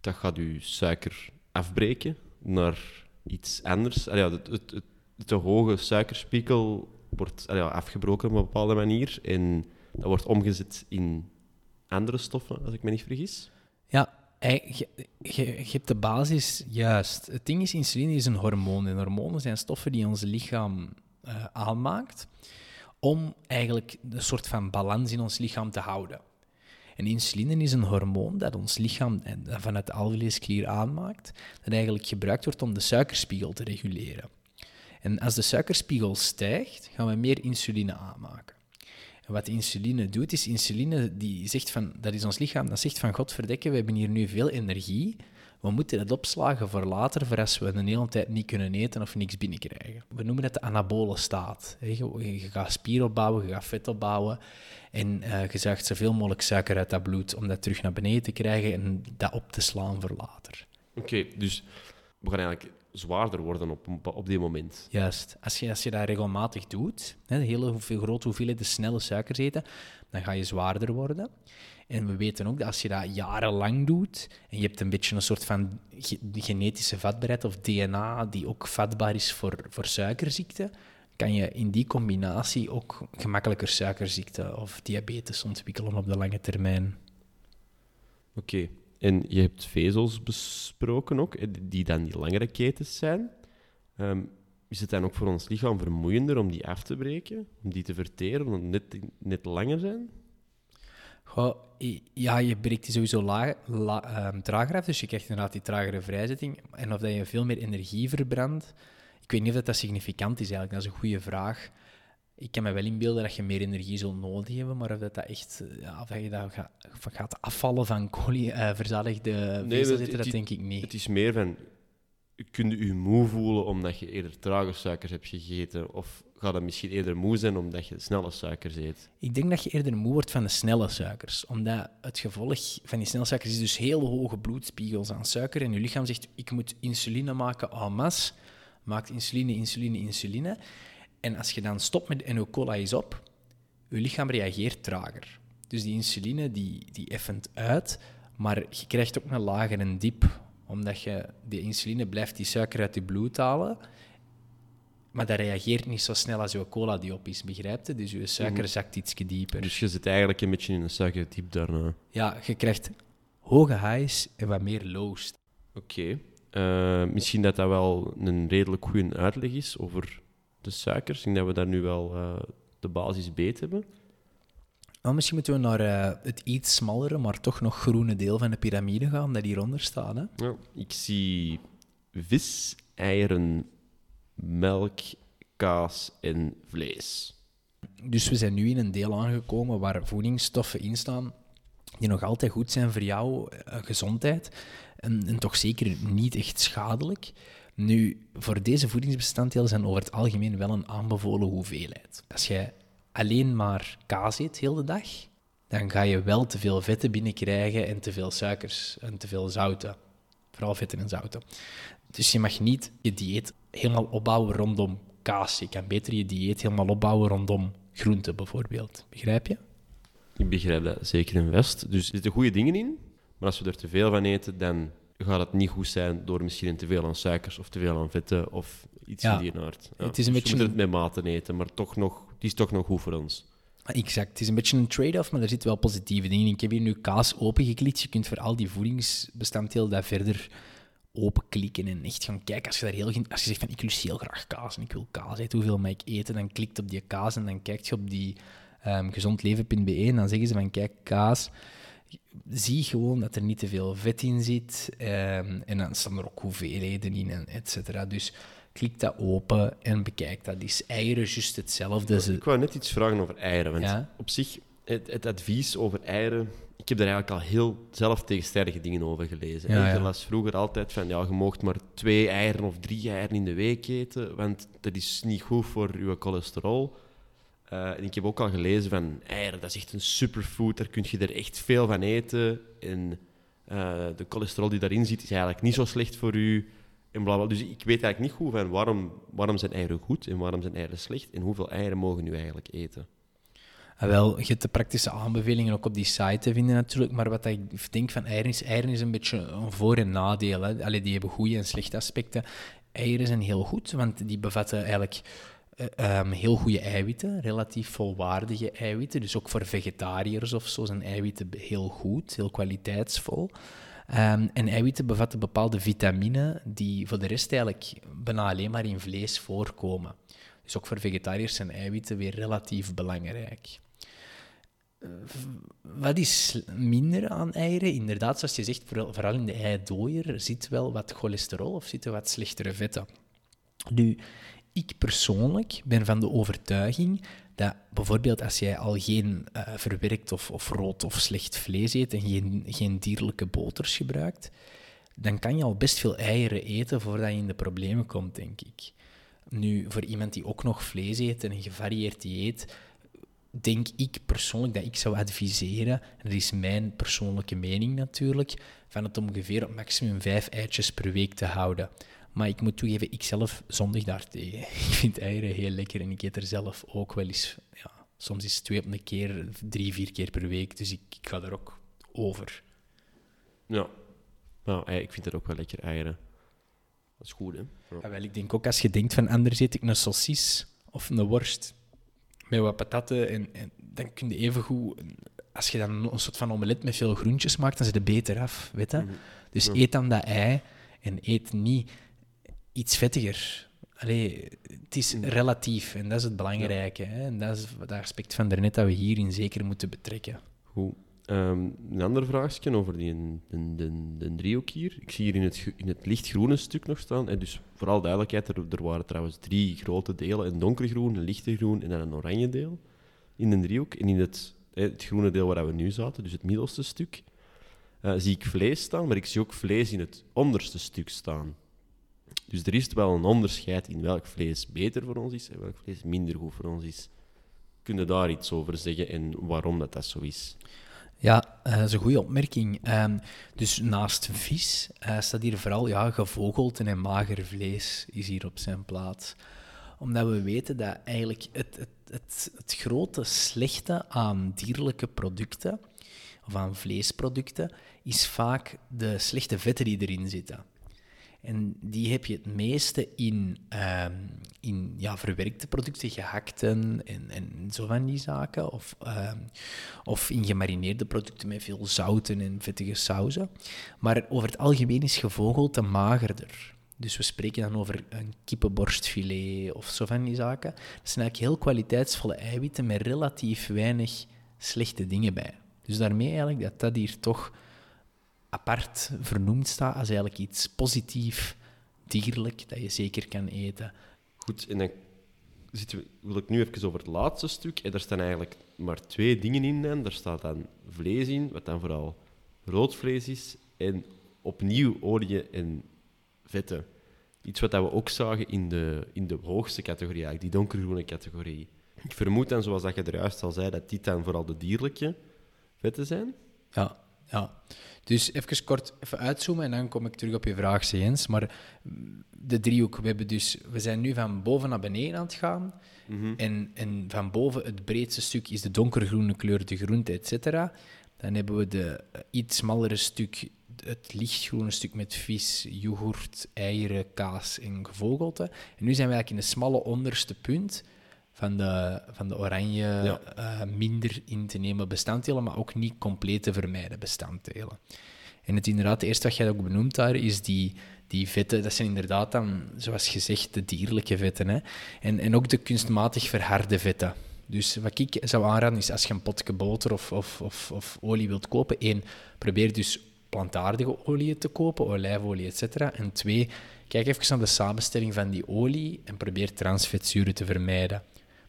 Dat gaat je suiker afbreken naar iets anders. Allee, ja, het, het, het, de hoge suikerspiegel wordt afgebroken op een bepaalde manier en dat wordt omgezet in andere stoffen, als ik me niet vergis. Ja, je, je hebt de basis juist. Het ding is, insuline is een hormoon. En hormonen zijn stoffen die ons lichaam eh, aanmaakt om eigenlijk een soort van balans in ons lichaam te houden. En insuline is een hormoon dat ons lichaam eh, vanuit de alveolesklier aanmaakt, dat eigenlijk gebruikt wordt om de suikerspiegel te reguleren. En als de suikerspiegel stijgt, gaan we meer insuline aanmaken. En wat insuline doet, is insuline die zegt van, dat is ons lichaam, dat zegt van godverdekke, we hebben hier nu veel energie, we moeten het opslagen voor later, voor als we een hele tijd niet kunnen eten of niks binnenkrijgen. We noemen het de anabole staat. je gaat spier opbouwen, je gaat vet opbouwen en eh, je zuigt zoveel mogelijk suiker uit dat bloed om dat terug naar beneden te krijgen en dat op te slaan voor later. Oké, dus we gaan eigenlijk zwaarder worden op, op die moment. Juist. Als je, als je dat regelmatig doet, hè, hele hoeveel, grote hoeveelheden snelle suikers eten, dan ga je zwaarder worden. En we weten ook dat als je dat jarenlang doet, en je hebt een beetje een soort van ge- genetische vatbaarheid of DNA die ook vatbaar is voor, voor suikerziekte, kan je in die combinatie ook gemakkelijker suikerziekte of diabetes ontwikkelen op de lange termijn. Oké, en je hebt vezels besproken ook, eh, die dan die langere ketens zijn. Ehm, is het dan ook voor ons lichaam vermoeiender om die af te breken, om die te verteren, omdat net, net langer zijn? Goh, ja, je breekt die sowieso la, la- ehm, trager af, dus je krijgt inderdaad die tragere vrijzetting. En of dat je veel meer energie verbrandt, ik weet niet of dat, dat significant is eigenlijk, dat is een goede vraag. Ik kan me wel inbeelden dat je meer energie zult nodig hebben, maar of dat, dat echt eh, ja, of dat je dat gaat, gaat afvallen van kolie, eh, verzadigde Nee, het- dat het- denk ik niet. Het is meer van, kun je je moe voelen omdat je eerder trage suikers hebt gegeten? Of gaat het misschien eerder moe zijn omdat je snelle suikers eet? Ik denk dat je eerder moe wordt van de snelle suikers. Omdat het gevolg van die snelle suikers is dus heel hoge bloedspiegels aan suiker. En je lichaam zegt, ik moet insuline maken en masse. Maakt insuline, insuline, insuline. En als je dan stopt met en je cola is op, je lichaam reageert trager. Dus die insuline die, die effent uit, maar je krijgt ook een lagere diep. Omdat je, die insuline blijft die suiker uit je bloed halen. Maar dat reageert niet zo snel als je cola die op is, begrijpt je? Dus je suiker zakt iets dieper. Dus je zit eigenlijk een beetje in een suikerdiep daarna. Ja, je krijgt hoge highs en wat meer lows. Oké. Eh, misschien dat dat wel een redelijk goede uitleg is over de suikers. Ik denk dat we daar nu wel eh, de basis beet hebben. Misschien moeten we naar eh, het iets smallere, maar toch nog groene deel van de piramide gaan, dat hieronder staat. Hè? Ja, ik zie vis, eieren, melk, kaas en vlees. Dus we zijn nu in een deel aangekomen waar voedingsstoffen in staan die nog altijd goed zijn voor jouw eh, gezondheid en, en toch zeker niet echt schadelijk. Nu, voor deze voedingsbestanddelen zijn over het algemeen wel een aanbevolen hoeveelheid. Als jij alleen maar kaas eet heel de dag, dan ga je wel te veel vetten binnenkrijgen en te veel suikers en te veel zouten. Vooral vetten en zouten. Dus je mag niet je dieet helemaal opbouwen rondom kaas. Je kan beter je dieet helemaal opbouwen rondom groenten bijvoorbeeld. Begrijp je? Ik begrijp dat zeker in West. Dus er zitten goede dingen in, maar als we er te veel van eten, dan gaat het niet goed zijn door misschien te veel aan suikers of te veel aan vetten of iets Ja. in die aard. Ja. Het is een Dus beetje een- het met mate eten, maar toch nog, die is toch nog goed voor ons. Exact. Het is een beetje een trade-off, maar er zitten wel positieve dingen in. Ik heb hier nu kaas opengeklikt. Je kunt voor al die voedingsbestanddelen dat verder openklikken en echt gaan kijken. Als je, daar heel, als je zegt van ik lust heel graag kaas en ik wil kaas eten, hoeveel mag ik eten? Dan klikt op die kaas en dan kijkt je op die ehm, gezondleven.be en dan zeggen ze van kijk, kaas, zie gewoon dat er niet te veel vet in zit. ehm, en dan staan er ook hoeveelheden in, en et cetera. Dus klik dat open en bekijk dat. Is eieren juist hetzelfde? Ze, Ik wou net iets vragen over eieren. Want Ja? op zich, het, het advies over eieren... Ik heb daar eigenlijk al heel zelf tegenstrijdige dingen over gelezen. Ja, ik ja. las vroeger altijd van, ja, je mag maar twee eieren of drie eieren in de week eten, want dat is niet goed voor je cholesterol. Eh, en ik heb ook al gelezen van, eieren, dat is echt een superfood, daar kun je er echt veel van eten. En eh, de cholesterol die daarin zit, is eigenlijk niet zo slecht voor u. En bla. Dus ik weet eigenlijk niet goed van waarom, waarom zijn eieren goed en waarom zijn eieren slecht en hoeveel eieren mogen u eigenlijk eten. Ah, wel, je hebt de praktische aanbevelingen ook op die site te vinden natuurlijk, maar wat ik denk van eieren is, eieren is een beetje een voor- en nadeel. Hè. Allee, die hebben goede en slechte aspecten. Eieren zijn heel goed, want die bevatten eigenlijk eh, ehm, heel goede eiwitten, relatief volwaardige eiwitten. Dus ook voor vegetariërs of zo zijn eiwitten heel goed, heel kwaliteitsvol. Ehm, en eiwitten bevatten bepaalde vitamine die voor de rest eigenlijk bijna alleen maar in vlees voorkomen. Dus ook voor vegetariërs zijn eiwitten weer relatief belangrijk. Eh, Wat is minder aan eieren? Inderdaad, zoals je zegt, vooral in de eidooier zit wel wat cholesterol of zitten wat slechtere vetten. Nu, ik persoonlijk ben van de overtuiging dat bijvoorbeeld als jij al geen eh, verwerkt of, of rood of slecht vlees eet en geen, geen dierlijke boters gebruikt, dan kan je al best veel eieren eten voordat je in de problemen komt, denk ik. Nu, voor iemand die ook nog vlees eet en een gevarieerd dieet, denk ik persoonlijk dat ik zou adviseren, en dat is mijn persoonlijke mening natuurlijk, van het ongeveer op maximum vijf eitjes per week te houden. Maar ik moet toegeven, ik zelf zondig daartegen. Ik vind eieren heel lekker en ik eet er zelf ook wel eens, ja, soms is het twee op een keer, drie, vier keer per week, dus ik, ik ga er ook over. Ja. Nou, ik vind het ook wel lekker, eieren. Dat is goed, hè? Ja. Ja, wel, ik denk ook als je denkt van anders eet ik een saucis of een worst met wat patatten en, en dan kun je evengoed, als je dan een soort van omelet met veel groentjes maakt, dan zit het beter af, weet je? Dus Ja. eet dan dat ei en eet niet iets vettiger. Allee, het is relatief en dat is het belangrijke. Hè? En dat is het aspect van daarnet dat we hierin zeker moeten betrekken. Goed. Ehm, een ander vraagje over die de, de, de driehoek hier. Ik zie hier in het, in het lichtgroene stuk nog staan. En dus vooral duidelijkheid, er, er waren trouwens drie grote delen. Een donkergroen, een lichte groen en dan een oranje deel in de driehoek. En in het, eh, het groene deel waar we nu zaten, dus het middelste stuk, eh, zie ik vlees staan. Maar ik zie ook vlees in het onderste stuk staan. Dus er is wel een onderscheid in welk vlees beter voor ons is en welk vlees minder goed voor ons is. Kun je daar iets over zeggen en waarom dat, dat zo is? Ja, eh, dat is een goede opmerking. Ehm, dus naast vis uh, staat hier vooral ja, gevogelte en mager vlees is hier op zijn plaats. Omdat we weten dat eigenlijk het, het, het, het grote slechte aan dierlijke producten, of aan vleesproducten, is vaak de slechte vetten die erin zitten. En die heb je het meeste in, uh, in ja, verwerkte producten, gehakten en, en zo van die zaken. Of, uh, of in gemarineerde producten met veel zouten en vettige sauzen. Maar over het algemeen is gevogelte magerder. Dus we spreken dan over een kippenborstfilet of zo van die zaken. Dat zijn eigenlijk heel kwaliteitsvolle eiwitten met relatief weinig slechte dingen bij. Dus daarmee eigenlijk dat dat hier toch apart vernoemd staat als eigenlijk iets positief, dierlijk, dat je zeker kan eten. Goed, en dan zitten we, wil ik nu even over het laatste stuk. En daar staan eigenlijk maar twee dingen in. En daar staat dan vlees in, wat dan vooral rood vlees is. En opnieuw olie en vetten. Iets wat we ook zagen in de, in de hoogste categorie, eigenlijk die donkergroene categorie. Ik vermoed dan, zoals dat je er juist al zei, dat dit dan vooral de dierlijke vetten zijn. Ja, ja. Dus even kort even uitzoomen en dan kom ik terug op je vraag, Jens. Maar de driehoek, we, hebben dus, we zijn nu van boven naar beneden aan het gaan. Mhm. en, en van boven, het breedste stuk, is de donkergroene kleur, de groente, et cetera. Dan hebben we de uh, iets smallere stuk, het lichtgroene stuk met vis, yoghurt, eieren, kaas en gevogelte. En nu zijn we eigenlijk in de smalle onderste punt van de, van de oranje Ja. eh, minder in te nemen bestanddelen, maar ook niet compleet te vermijden bestanddelen. En het inderdaad, het eerste wat jij ook benoemt daar, is die, die vetten. Dat zijn inderdaad dan, zoals gezegd, de dierlijke vetten. Hè? En, en ook de kunstmatig verharde vetten. Dus wat ik zou aanraden is, als je een potje boter of, of, of, of olie wilt kopen, één, probeer dus plantaardige olie te kopen, olijfolie, etc. En twee, kijk even naar de samenstelling van die olie en probeer transvetzuren te vermijden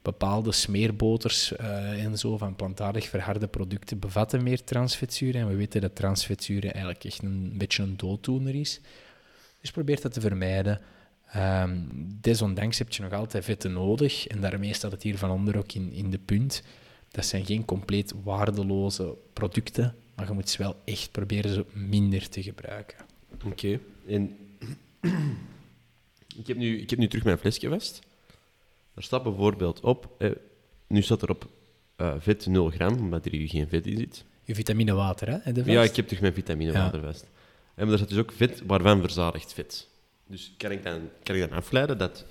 bepaalde smeerboters uh, en zo van plantaardig verharde producten bevatten meer transvetzuren. En we weten dat transvetzuren eigenlijk echt een, beetje een dooddoener is. Dus probeer dat te vermijden. Um, desondanks heb je nog altijd vetten nodig. En daarmee staat het hier van onder ook in, in de punt. Dat zijn geen compleet waardeloze producten, maar je moet ze wel echt proberen zo minder te gebruiken. Oké. En ik, heb nu, ik heb nu terug mijn flesje vast. Er staat bijvoorbeeld op, eh, nu staat er op uh, vet 0 gram, omdat er hier geen vet in zit. Je vitaminewater, hè? De ja, ik heb terug mijn vitaminewater ja. vast. En er staat dus ook vet waarvan verzadigd vet. Dus kan ik, dan, kan ik dan afleiden dat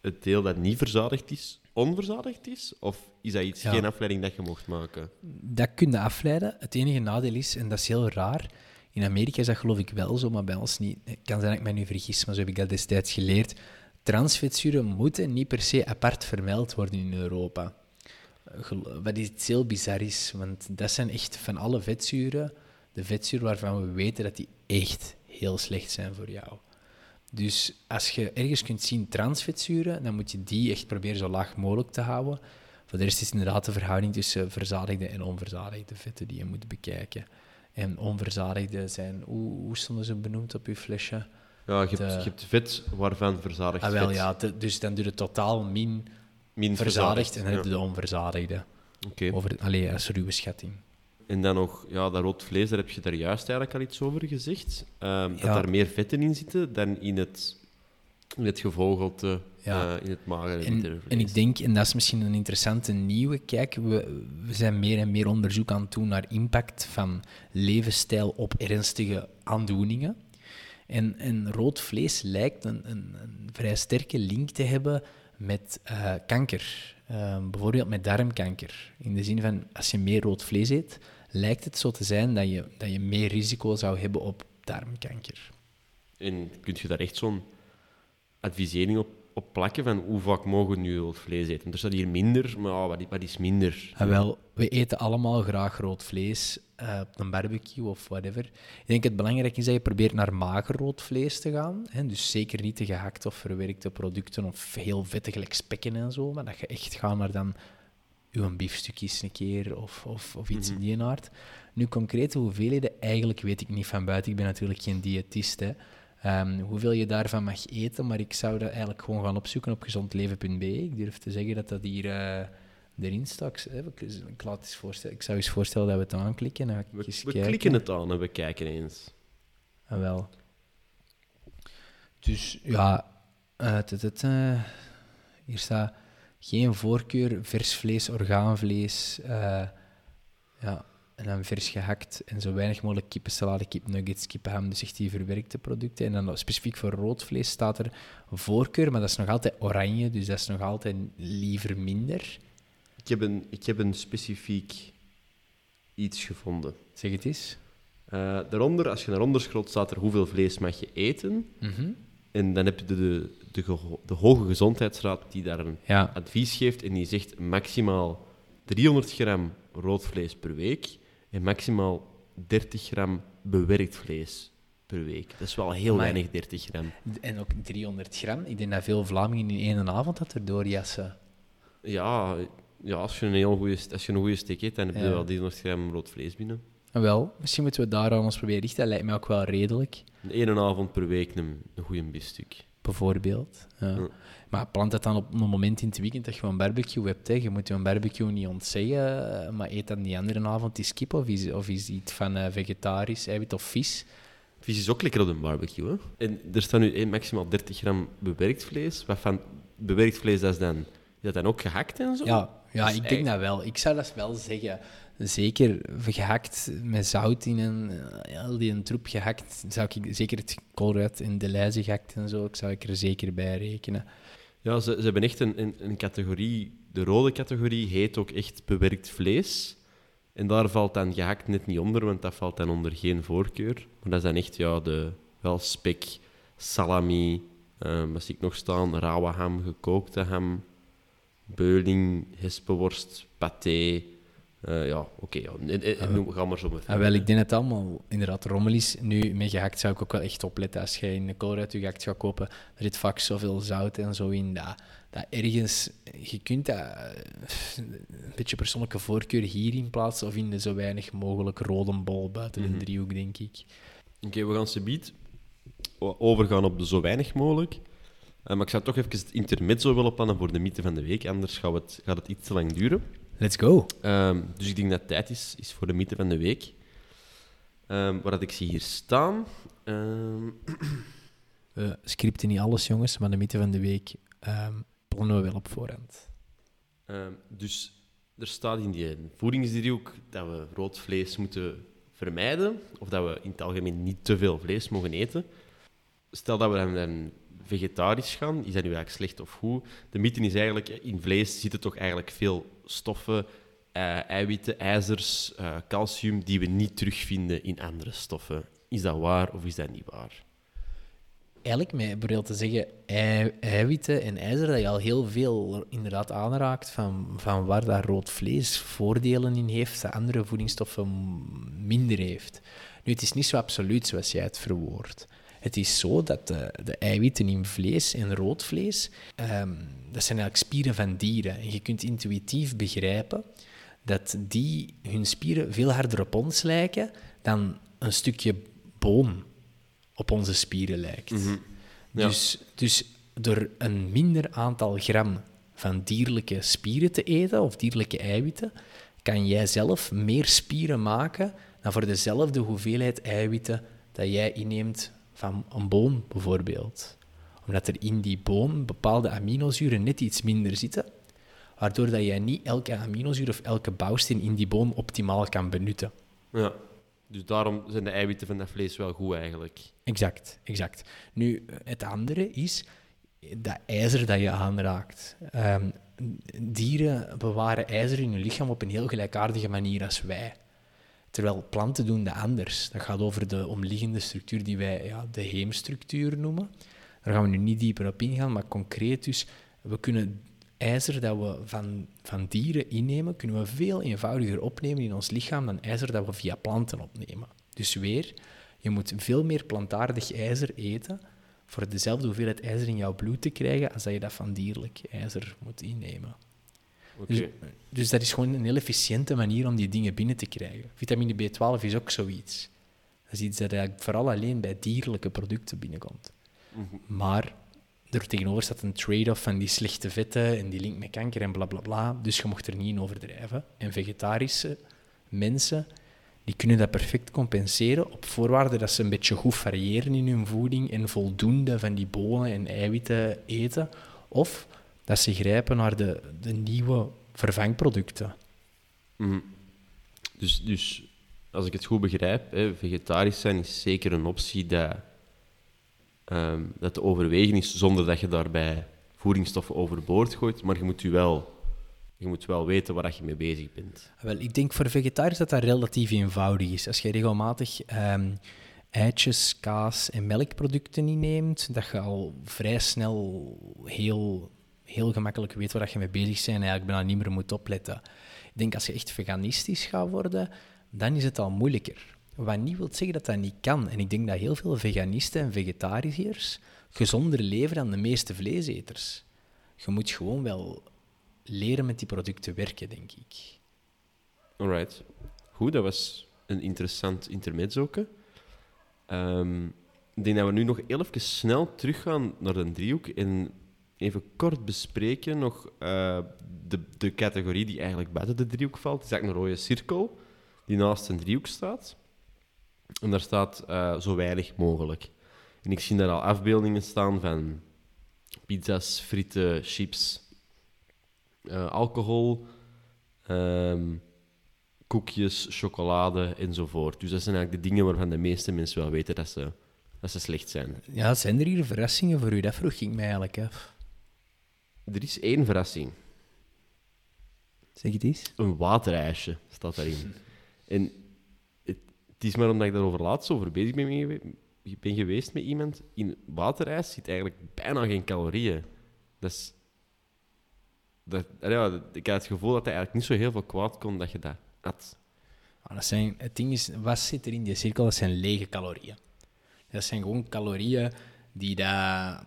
het deel dat niet verzadigd is, onverzadigd is? Of is dat iets, ja. geen afleiding dat je mocht maken? Dat kun je afleiden. Het enige nadeel is, en dat is heel raar, in Amerika is dat geloof ik wel zo, maar bij ons niet. Het kan zijn dat ik mij nu vergis, maar zo heb ik dat destijds geleerd transvetzuren moeten niet per se apart vermeld worden in Europa. Wat iets heel bizar is, want dat zijn echt van alle vetzuren de vetzuren waarvan we weten dat die echt heel slecht zijn voor jou. Dus als je ergens kunt zien transvetzuren, dan moet je die echt proberen zo laag mogelijk te houden. Voor de rest is inderdaad de verhouding tussen verzadigde en onverzadigde vetten die je moet bekijken. En onverzadigde zijn, hoe, hoe stonden ze benoemd op je flesje? Ja, je, hebt, de... je hebt vet waarvan verzadigd ah, wel, vet. Ja, dus dan doe je totaal min, min verzadigd en dan heb je de onverzadigde. Okay. Over, allee, als ruwe schatting. En dan nog, ja, dat rood vlees, daar heb je daar juist eigenlijk al iets over gezegd. Um, Ja. Dat daar meer vetten in zitten dan in het, in het gevogelte, Ja. eh, in het magere En, en ik denk, en dat is misschien een interessante nieuwe kijk, we, we zijn meer en meer onderzoek aan het doen naar impact van levensstijl op ernstige aandoeningen. En, en rood vlees lijkt een, een, een vrij sterke link te hebben met eh, kanker. Eh, bijvoorbeeld met darmkanker. In de zin van, als je meer rood vlees eet, lijkt het zo te zijn dat je, dat je meer risico zou hebben op darmkanker. En kun je daar echt zo'n advisering op, op plakken van hoe vaak mogen we nu rood vlees eten? Want er staat hier minder, maar wat, wat is minder? Ah, wel, we eten allemaal graag rood vlees eh, op een barbecue of whatever. Ik denk het belangrijk is dat je probeert naar mager rood vlees te gaan. Hè? Dus zeker niet de gehakte of verwerkte producten of heel gelijk spekken en zo, maar dat je echt gaat naar dan uw biefstukjes een keer of, of, of iets Mhm. in die aard. Nu, concrete hoeveelheden, eigenlijk weet ik niet van buiten. Ik ben natuurlijk geen diëtist, hè. Ehm, hoeveel je daarvan mag eten, maar ik zou dat eigenlijk gewoon gaan opzoeken op gezondleven.be. Ik durf te zeggen dat dat hier eh, erin staat. Ik, ik, ik laat eens voorstellen, ik zou eens voorstellen dat we het aanklikken. Ik We, we klikken het aan en we kijken eens. Ah, wel. Dus ja, eh, het, eh, hier staat geen voorkeur, vers vlees, orgaanvlees. eh, ja, en dan vers gehakt en zo weinig mogelijk kippensalade, kipnuggets, kippenham, dus echt die verwerkte producten. En dan specifiek voor rood vlees staat er voorkeur, maar dat is nog altijd oranje, dus dat is nog altijd liever minder. Ik heb een, ik heb een specifiek iets gevonden. Zeg het eens. Eh, daaronder, als je naar onder scrolt, staat er hoeveel vlees mag je eten. Mhm. En dan heb je de, de, de, geho- de Hoge Gezondheidsraad die daar een Ja, advies geeft. En die zegt maximaal 300 gram rood vlees per week en maximaal 30 gram bewerkt vlees per week. Dat is wel heel weinig, 30 gram. en ook 300 gram. Ik denk dat veel Vlamingen in één avond dat erdoor jassen. Ja, ja als je een heel goede, als je een goede steak eet, dan heb je Ja. wel 300 gram rood vlees binnen. Wel, misschien moeten we daar aan ons proberen richten. Dat lijkt mij ook wel redelijk, En één avond per week een, een goede biefstuk. Bijvoorbeeld. Ja. Ja. Maar plant het dan op een moment in het weekend dat je een barbecue hebt. Hè. Je moet je een barbecue niet ontzeggen, eh, maar eet dan die andere avond iets kip of is, of is iets van eh, vegetarisch, eiwit of vis. Vis is ook lekker op een barbecue. Hè? En er staat nu maximaal 30 gram bewerkt vlees. Wat van bewerkt vlees, dat is dan, is dat dan ook gehakt en zo? Ja, ja Dus ik denk dat wel. Ik zou dat wel zeggen. Zeker gehakt met zout in en eh, al die een troep gehakt, zou ik zeker het koolruit en de lijzen gehakt en zo, ik zou ik er zeker bij rekenen. Ja, ze, ze hebben echt een, een, een categorie. De rode categorie heet ook echt bewerkt vlees. En daar valt dan gehakt net niet onder, want dat valt dan onder geen voorkeur. Maar dat is dan echt ja, de, wel spek, salami, eh, wat zie ik nog staan, rauwe ham, gekookte ham, beuling, hespenworst, paté. Eh, ja, oké. ja. En- en- en noem- Ga maar zo maar Ah, verder. wel, ik denk het allemaal inderdaad rommel is. Nu, met gehakt zou ik ook wel echt opletten. Als je in de koolruit je gehakt gaat kopen, er zit vaak zoveel zout en zo in. Dat, dat ergens, je kunt dat, eh, een beetje persoonlijke voorkeur hierin plaatsen of in de zo weinig mogelijk rode bol buiten Mhm. de driehoek, denk ik. Oké, we gaan subiet overgaan op de zo weinig mogelijk. Eh, maar ik zou toch even het intermezzo willen plannen voor de mythe van de week, anders gaat het, gaat het iets te lang duren. Let's go. Ehm, dus ik denk dat het tijd is, is voor de mythe van de week. Ehm waar dat ik zie hier staan. Ehm, We scripten niet alles, jongens, maar de mythe van de week ehm plannen we wel op voorhand. ehm, dus er staat in die voedingsdriehoek dat we rood vlees moeten vermijden, of dat we in het algemeen niet te veel vlees mogen eten. Stel dat we dan vegetarisch gaan, is dat nu eigenlijk slecht of goed? De mythe is eigenlijk, in vlees zitten toch eigenlijk veel stoffen, eh, eiwitten, ijzers, eh, calcium, die we niet terugvinden in andere stoffen. Is dat waar of is dat niet waar? Eigenlijk met bijvoorbeeld te zeggen ei- eiwitten en ijzer, dat je al heel veel inderdaad aanraakt van, van waar dat rood vlees voordelen in heeft, dat andere voedingsstoffen minder heeft. Nu, het is niet zo absoluut zoals jij het verwoordt. Het is zo dat de, de eiwitten in vlees en rood vlees, ehm, dat zijn eigenlijk spieren van dieren. En je kunt intuïtief begrijpen dat die hun spieren veel harder op ons lijken dan een stukje boom op onze spieren lijkt. Ja. Dus, dus door een minder aantal gram van dierlijke spieren te eten, of dierlijke eiwitten, kan jij zelf meer spieren maken dan voor dezelfde hoeveelheid eiwitten dat jij inneemt van een boom, bijvoorbeeld. Omdat er in die boom bepaalde aminozuren net iets minder zitten, waardoor dat jij niet elke aminozuur of elke bouwsteen in die boom optimaal kan benutten. Ja. Dus daarom zijn de eiwitten van dat vlees wel goed eigenlijk. Exact, exact. Nu, het andere is dat ijzer dat je aanraakt. Ehm, dieren bewaren ijzer in hun lichaam op een heel gelijkaardige manier als wij. Terwijl planten doen dat anders. Dat gaat over de omliggende structuur die wij ja, de heemstructuur noemen. Daar gaan we nu niet dieper op ingaan, maar concreet dus, we kunnen ijzer dat we van, van dieren innemen, kunnen we veel eenvoudiger opnemen in ons lichaam dan ijzer dat we via planten opnemen. Dus weer, je moet veel meer plantaardig ijzer eten voor dezelfde hoeveelheid ijzer in jouw bloed te krijgen als dat je dat van dierlijk ijzer moet innemen. Dus, dus dat is gewoon een heel efficiënte manier om die dingen binnen te krijgen. Vitamine B12 is ook zoiets. Dat is iets dat eigenlijk vooral alleen bij dierlijke producten binnenkomt. Maar er tegenover staat een trade-off van die slechte vetten en die link met kanker en bla bla bla. Dus je mocht er niet in overdrijven. En vegetarische mensen die kunnen dat perfect compenseren op voorwaarde dat ze een beetje goed variëren in hun voeding en voldoende van die bonen en eiwitten eten. Of dat ze grijpen naar de, de nieuwe vervangproducten. Mhm. Dus, dus als ik het goed begrijp, hè, vegetarisch zijn is zeker een optie dat, ehm, dat te overwegen is zonder dat je daarbij voedingsstoffen overboord gooit. Maar je moet, je wel, je moet wel weten waar je mee bezig bent. Wel, ik denk voor vegetariërs dat dat relatief eenvoudig is. Als je regelmatig ehm, eitjes, kaas en melkproducten inneemt, dat je al vrij snel heel, heel gemakkelijk weet waar je mee bezig bent en eigenlijk bijna niet meer moet opletten. Ik denk als je echt veganistisch gaat worden, dan is het al moeilijker. Wat niet wil zeggen dat dat niet kan. En ik denk dat heel veel veganisten en vegetariërs gezonder leven dan de meeste vleeseters. Je moet gewoon wel leren met die producten werken, denk ik. Alright. Goed, dat was een interessant intermezzoke. Ehm ik denk dat we nu nog heel even snel teruggaan naar de driehoek en even kort bespreken nog eh, de, de categorie die eigenlijk buiten de driehoek valt. Het is eigenlijk een rode cirkel die naast een driehoek staat. En daar staat eh, zo weinig mogelijk. En ik zie daar al afbeeldingen staan van pizza's, frieten, chips, eh, alcohol, ehm, koekjes, chocolade enzovoort. Dus dat zijn eigenlijk de dingen waarvan de meeste mensen wel weten dat ze, dat ze slecht zijn. Ja, zijn er hier verrassingen voor u? Dat vroeg ik mij eigenlijk af. Er is één verrassing. Zeg het eens. Een waterijsje staat daarin. En het, het is maar omdat ik daarover laatst over bezig ben, ben geweest met iemand. In waterijs zit eigenlijk bijna geen calorieën. Dat is... Dat, ja, ik had het gevoel dat hij eigenlijk niet zo heel veel kwaad kon dat je dat at. Ah, dat zijn, het ding is, wat zit er in die cirkel? Dat zijn lege calorieën. Dat zijn gewoon calorieën die dat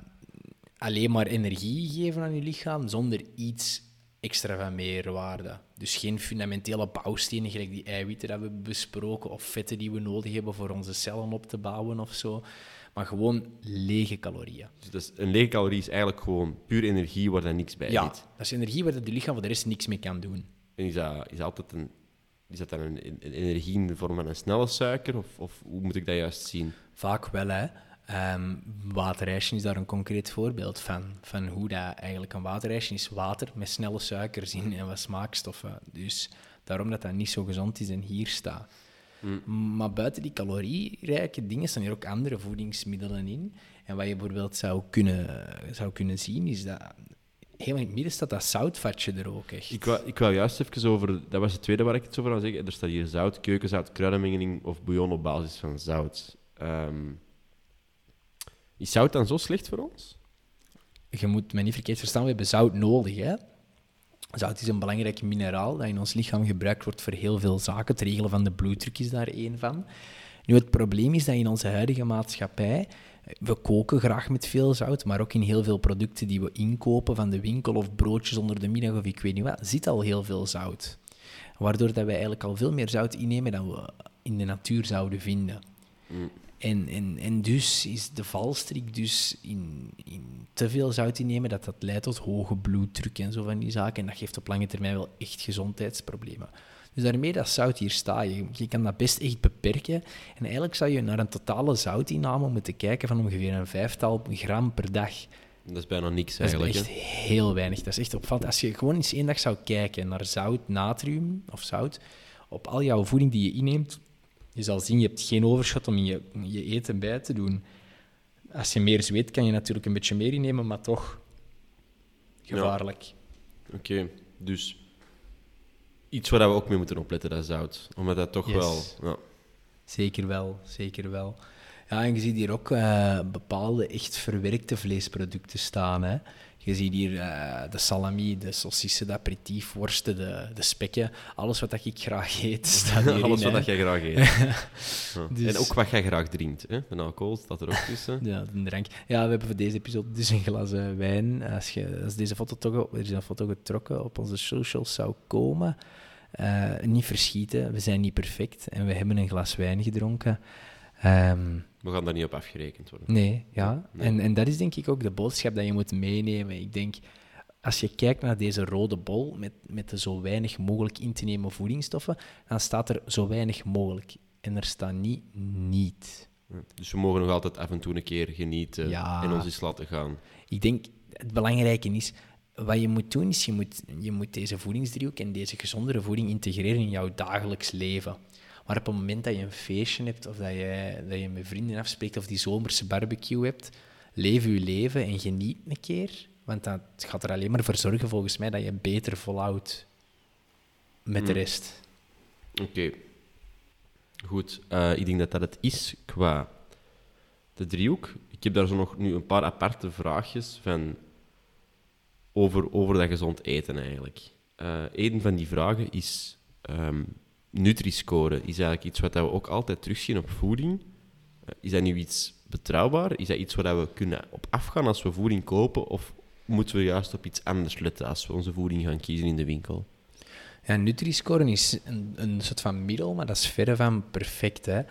alleen maar energie geven aan je lichaam, zonder iets extra van meerwaarde. Dus geen fundamentele bouwstenen, gelijk die eiwitten dat we besproken, of vetten die we nodig hebben voor onze cellen op te bouwen of zo. Maar gewoon lege calorieën. Dus een lege calorie is eigenlijk gewoon puur energie waar dan niks bij Ja, zit. dat is energie waar het lichaam voor de rest niks mee kan doen. En is dat, is dat altijd een... Is dat dan een, een energie in de vorm van een snelle suiker? Of, of hoe moet ik dat juist zien? Vaak wel, hè. Ehm, waterijsje is daar een concreet voorbeeld van. Van hoe dat eigenlijk een waterijsje is water met snelle suikers in en wat smaakstoffen. Dus daarom dat dat niet zo gezond is en hier staat. Maar buiten die calorierijke dingen staan hier ook andere voedingsmiddelen in. En wat je bijvoorbeeld zou kunnen, zou kunnen zien, is dat helemaal in het midden staat dat zoutvatje er ook echt. Ik wou, ik wou juist even over... Dat was het tweede waar ik het over wou zeggen. Er staat hier zout, keukenzout, kruidenmengeling of bouillon op basis van zout. Ehm, is zout dan zo slecht voor ons? Je moet me niet verkeerd verstaan, we hebben zout nodig. Hè? Zout is een belangrijk mineraal dat in ons lichaam gebruikt wordt voor heel veel zaken. Het regelen van de bloeddruk is daar één van. Nu, het probleem is dat in onze huidige maatschappij, we koken graag met veel zout, maar ook in heel veel producten die we inkopen van de winkel of broodjes onder de middag of ik weet niet wat, zit al heel veel zout. Waardoor dat wij eigenlijk al veel meer zout innemen dan we in de natuur zouden vinden. En, en, en dus is de valstrik dus in, in te veel zout innemen, dat dat leidt tot hoge bloeddruk en zo van die zaken. En dat geeft op lange termijn wel echt gezondheidsproblemen. Dus daarmee dat zout hier staat, je, je kan dat best echt beperken. En eigenlijk zou je naar een totale zoutinname moeten kijken van ongeveer een vijftal gram per dag. Dat is bijna niks Dat is eigenlijk. echt heel weinig. Dat is echt opvallend. Als je gewoon eens één dag zou kijken naar zout, natrium of zout, op al jouw voeding die je inneemt, je zal zien, je hebt geen overschot om je, je eten bij te doen. Als je meer zweet, kan je natuurlijk een beetje meer innemen, maar toch gevaarlijk. Oké, dus iets waar we ook mee moeten opletten, dat is zout. Omdat dat toch Yes. wel... Ja. Zeker wel, zeker wel. Ja, en je ziet hier ook eh, bepaalde echt verwerkte vleesproducten staan. Hè. Je ziet hier eh, de salami, de saucissen, de aperitief, worsten, de, de spekken. Alles wat dat ik graag eet, staat hierin. Alles wat dat jij graag eet. Dus- En ook wat jij graag drinkt. Hè? De alcohol staat er ook tussen. Ja, de drank. Ja, we hebben voor deze episode dus een glas eh, wijn. Als, je, als deze foto toch, er is een foto getrokken op onze socials zou komen, eh, niet verschieten. We zijn niet perfect en we hebben een glas wijn gedronken. Ehm, We gaan daar niet op afgerekend worden. nee, ja. Nee. En, en dat is denk ik ook de boodschap dat je moet meenemen. Ik denk, als je kijkt naar deze rode bol met, met de zo weinig mogelijk in te nemen voedingsstoffen, dan staat er zo weinig mogelijk. En er staat niet niet. Dus we mogen nog altijd af en toe een keer genieten Ja. en ons eens laten gaan. Ik denk, het belangrijke is, wat je moet doen, is je moet, je moet deze voedingsdriehoek en deze gezondere voeding integreren in jouw dagelijks leven. Maar op het moment dat je een feestje hebt, of dat je, dat je met vrienden afspreekt, of die zomerse barbecue hebt, leef je leven en geniet een keer. Want dat gaat er alleen maar voor zorgen, volgens mij, dat je beter volhoudt met de Mm. rest. Oké. Goed, eh, ik denk dat dat het is qua de driehoek. Ik heb daar zo nog nu een paar aparte vraagjes van over, over dat gezond eten eigenlijk. Eh een van die vragen is ehm Nutri-score. Is eigenlijk iets wat we ook altijd terugzien op voeding. Eh, is dat nu iets betrouwbaar? Is dat iets waar we kunnen op afgaan als we voeding kopen? Of moeten we juist op iets anders letten als we onze voeding gaan kiezen in de winkel? Ja, Nutri-score is een, een soort van middel, maar dat is verre van perfect. Hè.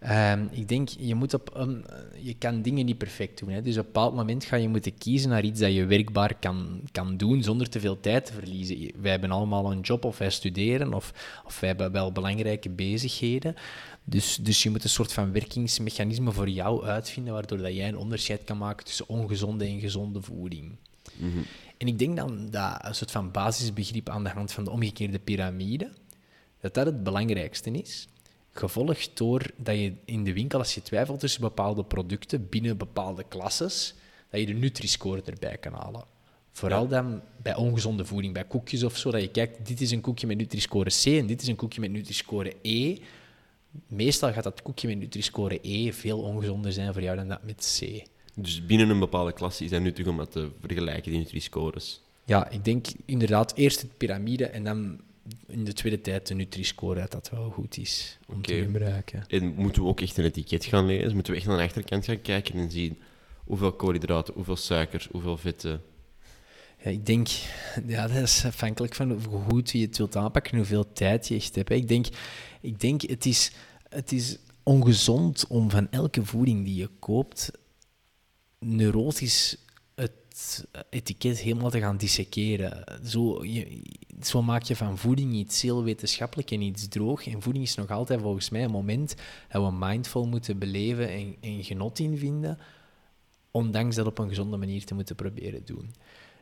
Ehm, ik denk, je, moet op een, je kan dingen niet perfect doen. Hè. Dus op een bepaald moment ga je moeten kiezen naar iets dat je werkbaar kan, kan doen zonder te veel tijd te verliezen. Wij hebben allemaal een job of wij studeren of, of wij hebben wel belangrijke bezigheden. Dus, dus je moet een soort van werkingsmechanisme voor jou uitvinden, waardoor dat jij een onderscheid kan maken tussen ongezonde en gezonde voeding. Mhm. En ik denk dan dat een soort van basisbegrip aan de hand van de omgekeerde piramide, dat dat het belangrijkste is. Gevolgd door dat je in de winkel, als je twijfelt tussen bepaalde producten binnen bepaalde klasses, dat je de Nutri-score erbij kan halen. Vooral Ja. dan bij ongezonde voeding, bij koekjes of zo, dat je kijkt, dit is een koekje met Nutri-score C en dit is een koekje met Nutri-score E. Meestal gaat dat koekje met Nutri-score E veel ongezonder zijn voor jou dan dat met C. Dus binnen een bepaalde klasse is dat nuttig om dat te vergelijken, die Nutri-scores. Ja, ik denk inderdaad eerst het piramide en dan in de tweede tijd de Nutri-score, dat dat wel goed is om te gebruiken. En moeten we ook echt een etiket gaan lezen? Moeten we echt naar de achterkant gaan kijken en zien hoeveel koolhydraten, hoeveel suiker, hoeveel vetten? Ja, ik denk, ja, dat is afhankelijk van hoe goed je het wilt aanpakken en hoeveel tijd je echt hebt. Ik denk, ik denk het, is, het is ongezond om van elke voeding die je koopt neurotisch het etiket helemaal te gaan disseceren. Zo, je, zo maak je van voeding iets heel wetenschappelijk en iets droog. En voeding is nog altijd volgens mij een moment dat we mindful moeten beleven en, en genot in vinden, ondanks dat op een gezonde manier te moeten proberen doen.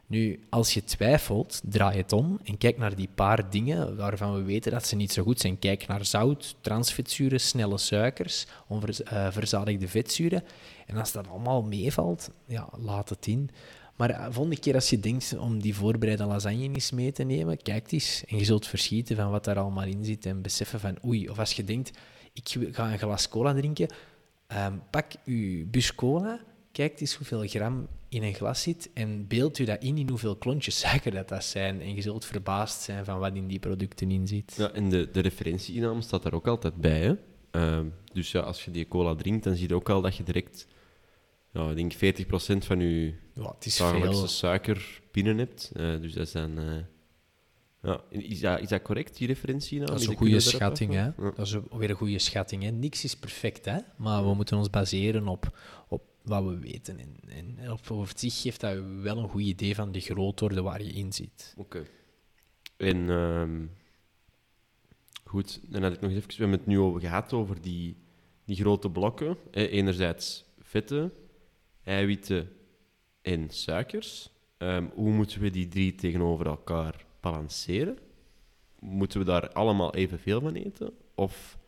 Nu, als je twijfelt, draai het om en kijk naar die paar dingen waarvan we weten dat ze niet zo goed zijn. Kijk naar zout, transvetzuren, snelle suikers, onverzadigde vetzuren. En als dat allemaal meevalt, ja, laat het in. Maar de volgende keer als je denkt om die voorbereide lasagne eens mee te nemen, kijk eens en je zult verschieten van wat daar allemaal in zit en beseffen van oei. Of als je denkt, ik ga een glas cola drinken, ehm, pak je bus cola, kijk eens hoeveel gram in een glas zit en beeld u dat in in hoeveel klontjes suiker dat, dat zijn. En je zult verbaasd zijn van wat in die producten in zit. Ja, en de, de referentieiname staat daar ook altijd bij. Hè? Ehm, dus ja, als je die cola drinkt, dan zie je ook al dat je direct, ja, ik denk 40% van je Ja, het is dagelijkse veel. suiker binnen hebt. Eh, dus dat dan... eh, ja, is, dat, is dat correct, die referentieiname? Dat is een goede schatting, hè? Ja. Dat is weer een goede schatting, hè? Niks is perfect, hè? Maar we moeten ons baseren op, op wat we weten. En, en op, zich geeft dat wel een goed idee van de grootorde waar je in zit. Oké. En ehm, goed, dan had ik nog even, we hebben het nu over gehad over die, die grote blokken. Enerzijds vetten, eiwitten en suikers. Ehm, hoe moeten we die drie tegenover elkaar balanceren? Moeten we daar allemaal evenveel van eten? Of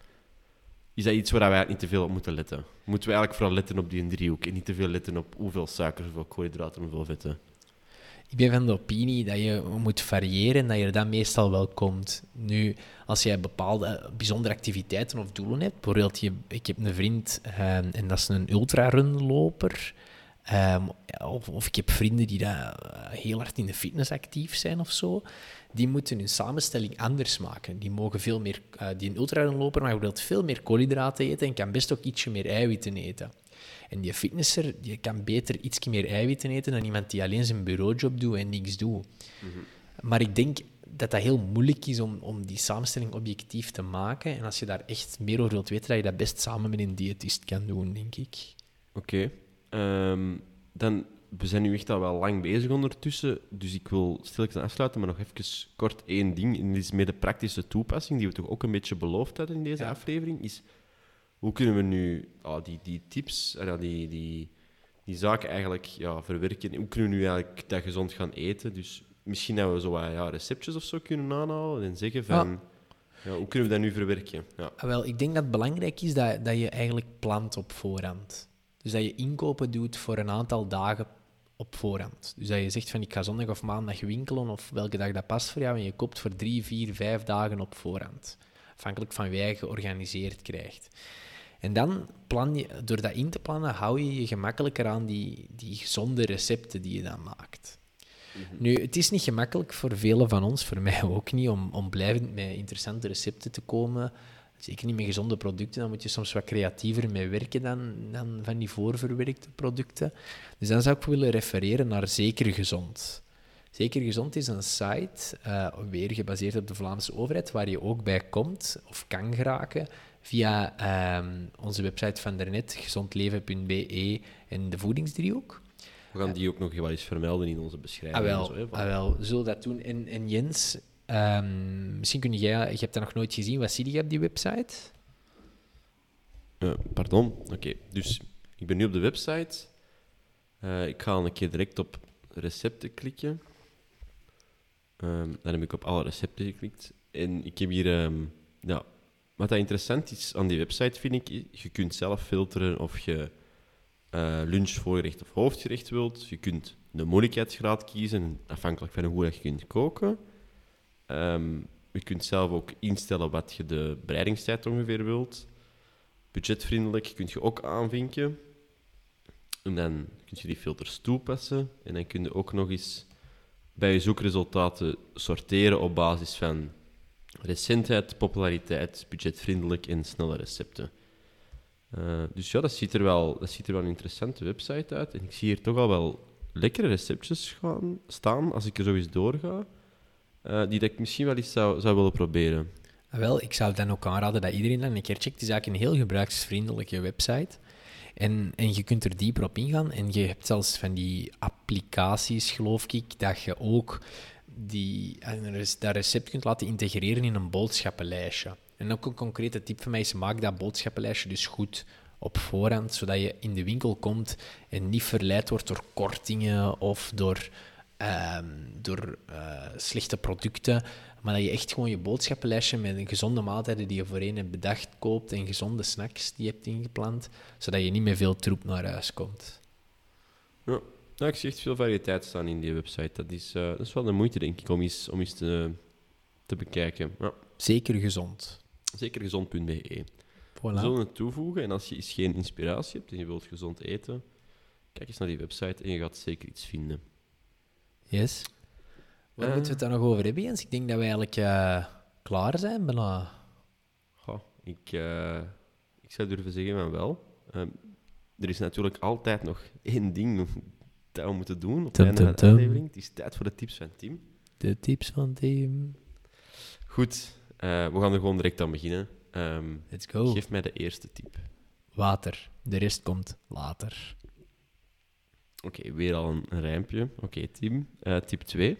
is dat iets waar we eigenlijk niet te veel op moeten letten? Moeten we eigenlijk vooral letten op die driehoek en niet te veel letten op hoeveel suiker, hoeveel koolhydraten, hoeveel vetten? Ik ben van de opinie dat je moet variëren en dat je dat meestal wel komt. Nu, als jij bepaalde bijzondere activiteiten of doelen hebt, bijvoorbeeld, je, ik heb een vriend ehm, en dat is een ultrarunloper. Ehm, of, of ik heb vrienden die daar eh, heel hard in de fitness actief zijn of zo. Die moeten hun samenstelling anders maken. Die mogen veel meer, eh, die een ultrarunloper mag bijvoorbeeld veel meer koolhydraten eten en kan best ook ietsje meer eiwitten eten. En die fitnesser die kan beter iets meer eiwitten eten dan iemand die alleen zijn bureaujob doet en niks doet. Maar ik denk dat dat heel moeilijk is om, om die samenstelling objectief te maken. En als je daar echt meer over wilt weten, dat je dat best samen met een diëtist kan doen, denk ik. Oké. Ehm, dan, we zijn nu echt al wel lang bezig ondertussen, dus ik wil stilletjes afsluiten, maar nog even kort één ding. En dit is meer de praktische toepassing, die we toch ook een beetje beloofd hadden in deze Ja. aflevering, is hoe kunnen we nu ah, die, die tips, ah, die, die, die zaken eigenlijk ja, verwerken? Hoe kunnen we nu eigenlijk dat gezond gaan eten? Dus misschien dat we zo wat ja, receptjes of zo kunnen aanhalen en zeggen van... Ja, hoe kunnen we dat nu verwerken? Ja. Ah, Wel, ik denk dat het belangrijk is dat, dat je eigenlijk plant op voorhand. Dus dat je inkopen doet voor een aantal dagen op voorhand. Dus dat je zegt van ik ga zondag of maandag winkelen of welke dag dat past voor jou en je koopt voor drie, vier, vijf dagen op voorhand. Afhankelijk van wie je georganiseerd krijgt. En dan plan je, door dat in te plannen, hou je je gemakkelijker aan die, die gezonde recepten die je dan maakt. Nu, het is niet gemakkelijk voor velen van ons, voor mij ook niet, om, om blijvend met interessante recepten te komen. Zeker niet met gezonde producten, dan moet je soms wat creatiever mee werken dan, dan van die voorverwerkte producten. Dus dan zou ik willen refereren naar Zeker Gezond. Zeker Gezond is een site, eh, weer gebaseerd op de Vlaamse overheid, waar je ook bij komt of kan geraken via ehm, onze website van daarnet, gezondleven.be en de voedingsdriehoek. We gaan die ook nog wel eens vermelden in onze beschrijving. Ah, wel, zo, hè, ah, wel, we zullen dat doen. En, en Jens, ehm, misschien kun jij, je hebt dat nog nooit gezien, wat zie je op die website? Eh, pardon. Oké, dus ik ben nu op de website. Eh, ik ga een keer direct op recepten klikken. Ehm, dan heb ik op alle recepten geklikt. En ik heb hier... ehm, ja, wat dat interessant is aan die website, vind ik, je kunt zelf filteren of je eh, lunch, of hoofdgerecht wilt. Je kunt de moeilijkheidsgraad kiezen, afhankelijk van hoe je kunt koken. Ehm, je kunt zelf ook instellen wat je de bereidingstijd ongeveer wilt budgetvriendelijk kun je ook aanvinken. En dan kun je die filters toepassen. En dan kun je ook nog eens bij je zoekresultaten sorteren op basis van recentheid, populariteit, budgetvriendelijk en snelle recepten. Eh, dus ja, dat ziet, er wel, dat ziet er wel een interessante website uit. En ik zie hier toch al wel lekkere receptjes gaan, staan, als ik er zo eens doorga. Eh, die dat ik misschien wel eens zou, zou willen proberen. Ah, wel, ik zou dan ook aanraden dat iedereen dan een keer checkt. Het is eigenlijk een heel gebruiksvriendelijke website. En, en je kunt er dieper op ingaan. En je hebt zelfs van die applicaties, geloof ik, dat je ook die, eh, dat recept kunt laten integreren in een boodschappenlijstje. En ook een concrete tip van mij is, maak dat boodschappenlijstje dus goed op voorhand, zodat je in de winkel komt en niet verleid wordt door kortingen of door, ehm, door eh, slechte producten, maar dat je echt gewoon je boodschappenlijstje met een gezonde maaltijden die je voorheen hebt bedacht koopt en gezonde snacks die je hebt ingepland, zodat je niet met veel troep naar huis komt. Ja. ja, ik zie echt veel variëteit staan in die website. Dat is, eh, dat is wel de moeite, denk ik, om eens, om eens te, te bekijken. Ja. Zeker gezond. Zeker gezond.be. Voilà. We zullen het toevoegen en als je eens geen inspiratie hebt en je wilt gezond eten, kijk eens naar die website en je gaat zeker iets vinden. Yes. Waar Eh. moeten we het dan nog over hebben, Jens? Ik denk dat we eigenlijk eh, klaar zijn, bijna. Goh, ik, eh, ik zou durven zeggen van wel. Ehm, er is natuurlijk altijd nog één ding dat we moeten doen op het Tum, einde van de aflevering. Het is tijd voor de tips van Tim. De tips van Tim. Goed, eh, we gaan er gewoon direct aan beginnen. Ehm, Let's go. Geef mij de eerste tip. Water. De rest komt later. Oké, weer al een, rijmpje. Oké, Tim. Eh, tip 2.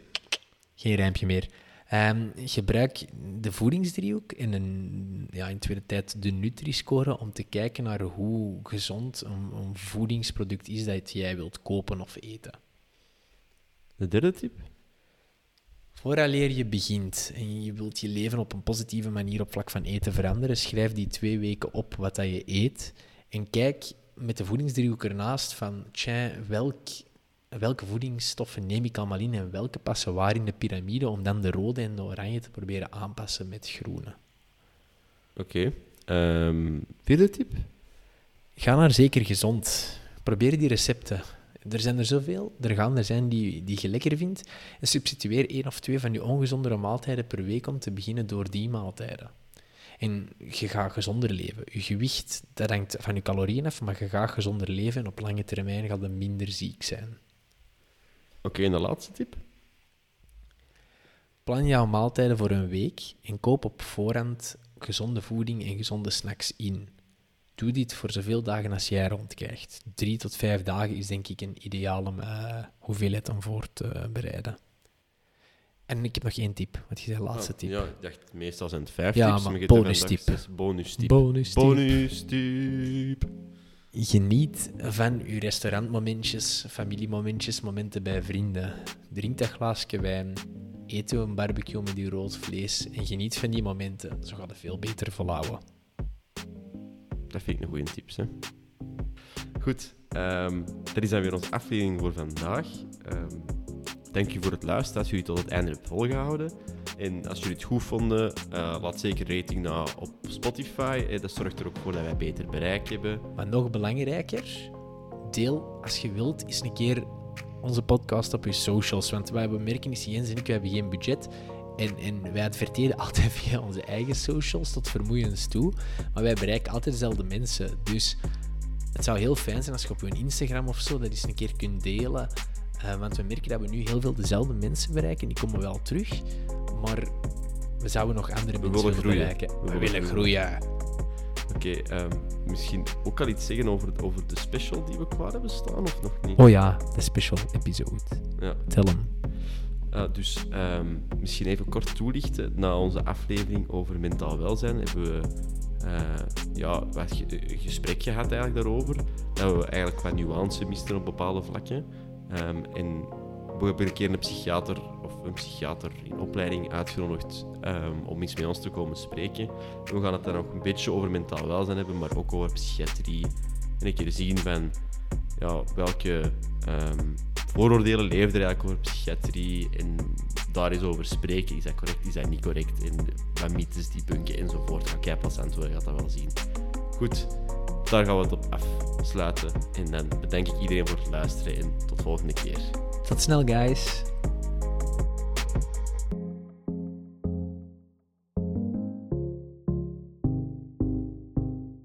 Geen rijmpje meer. Ehm, gebruik de voedingsdriehoek en een, ja, in tweede tijd de Nutri-score om te kijken naar hoe gezond een, een voedingsproduct is dat jij wilt kopen of eten. De derde tip. Vooraleer je begint en je wilt je leven op een positieve manier op vlak van eten veranderen, schrijf die twee weken op wat dat je eet en kijk met de voedingsdriehoek ernaast van, tja, welk, welke voedingsstoffen neem ik allemaal in en welke passen waar in de piramide, om dan de rode en de oranje te proberen aanpassen met groene. Oké. Ehm, vierde tip. Ga naar zeker gezond. Probeer die recepten. Er zijn er zoveel. Er gaan er zijn die, die je lekker vindt. En substitueer één of twee van die ongezondere maaltijden per week om te beginnen door die maaltijden. En je gaat gezonder leven. Je gewicht, dat hangt van je calorieën af, maar je gaat gezonder leven en op lange termijn gaat je minder ziek zijn. Oké, en de laatste tip. Plan jouw maaltijden voor een week en koop op voorhand gezonde voeding en gezonde snacks in. Doe dit voor zoveel dagen als jij rondkrijgt. Drie tot vijf dagen is denk ik een ideale uh, hoeveelheid om voor te bereiden. En ik heb nog één tip, wat je zei, laatste tip. Ja, ik dacht meestal zijn het vijf ja, tips. Maar bonus tip. Bonus tip. Bonus tip. Bonus tip. Geniet van uw restaurantmomentjes, familiemomentjes, momenten bij vrienden. Drink dat glaasje wijn, eet een barbecue met uw rood vlees en geniet van die momenten. Zo gaat het veel beter volhouden. Dat vind ik een goede tip. Hè? Goed, um, dat is dan weer onze aflevering voor vandaag. Um, dank u voor het luisteren, als jullie tot het einde hebben volgehouden. En als jullie het goed vonden, uh, laat zeker rating na op Spotify. Eh, dat zorgt er ook voor dat wij beter bereik hebben. Maar nog belangrijker, deel als je wilt eens een keer onze podcast op je socials. Want wij merken is Jens en ik, we hebben geen budget. En, en wij adverteren altijd via onze eigen socials tot vermoeiens toe. Maar wij bereiken altijd dezelfde mensen. Dus het zou heel fijn zijn als je op je Instagram of zo dat eens een keer kunt delen. Uh, want we merken dat we nu heel veel dezelfde mensen bereiken. Die komen wel terug. Maar we zouden nog andere we mensen willen bereiken. We, we willen groeien. Oké, okay, um, misschien ook al iets zeggen over, over de special die we klaar hebben staan, of nog niet? Oh ja, de special episode. Ja. Tel hem. Uh, dus um, misschien even kort toelichten. Na onze aflevering over mentaal welzijn hebben we uh, ja, wat ge gesprek gehad eigenlijk daarover. Dat we eigenlijk wat nuance misten op bepaalde vlakken. Um, en we hebben een keer een psychiater of een psychiater in opleiding uitgenodigd um, om eens met ons te komen spreken. En we gaan het dan nog een beetje over mentaal welzijn hebben, maar ook over psychiatrie. En een keer zien van ja, welke um, vooroordelen leven er eigenlijk over psychiatrie en daar eens over spreken. Is dat correct, is dat niet correct? En wat mythes die bunken enzovoort. Ga jij pas antwoorden, gaat dat wel zien. Goed, daar gaan we het op afsluiten. En dan bedank ik iedereen voor het luisteren en tot volgende keer. Tot snel, guys.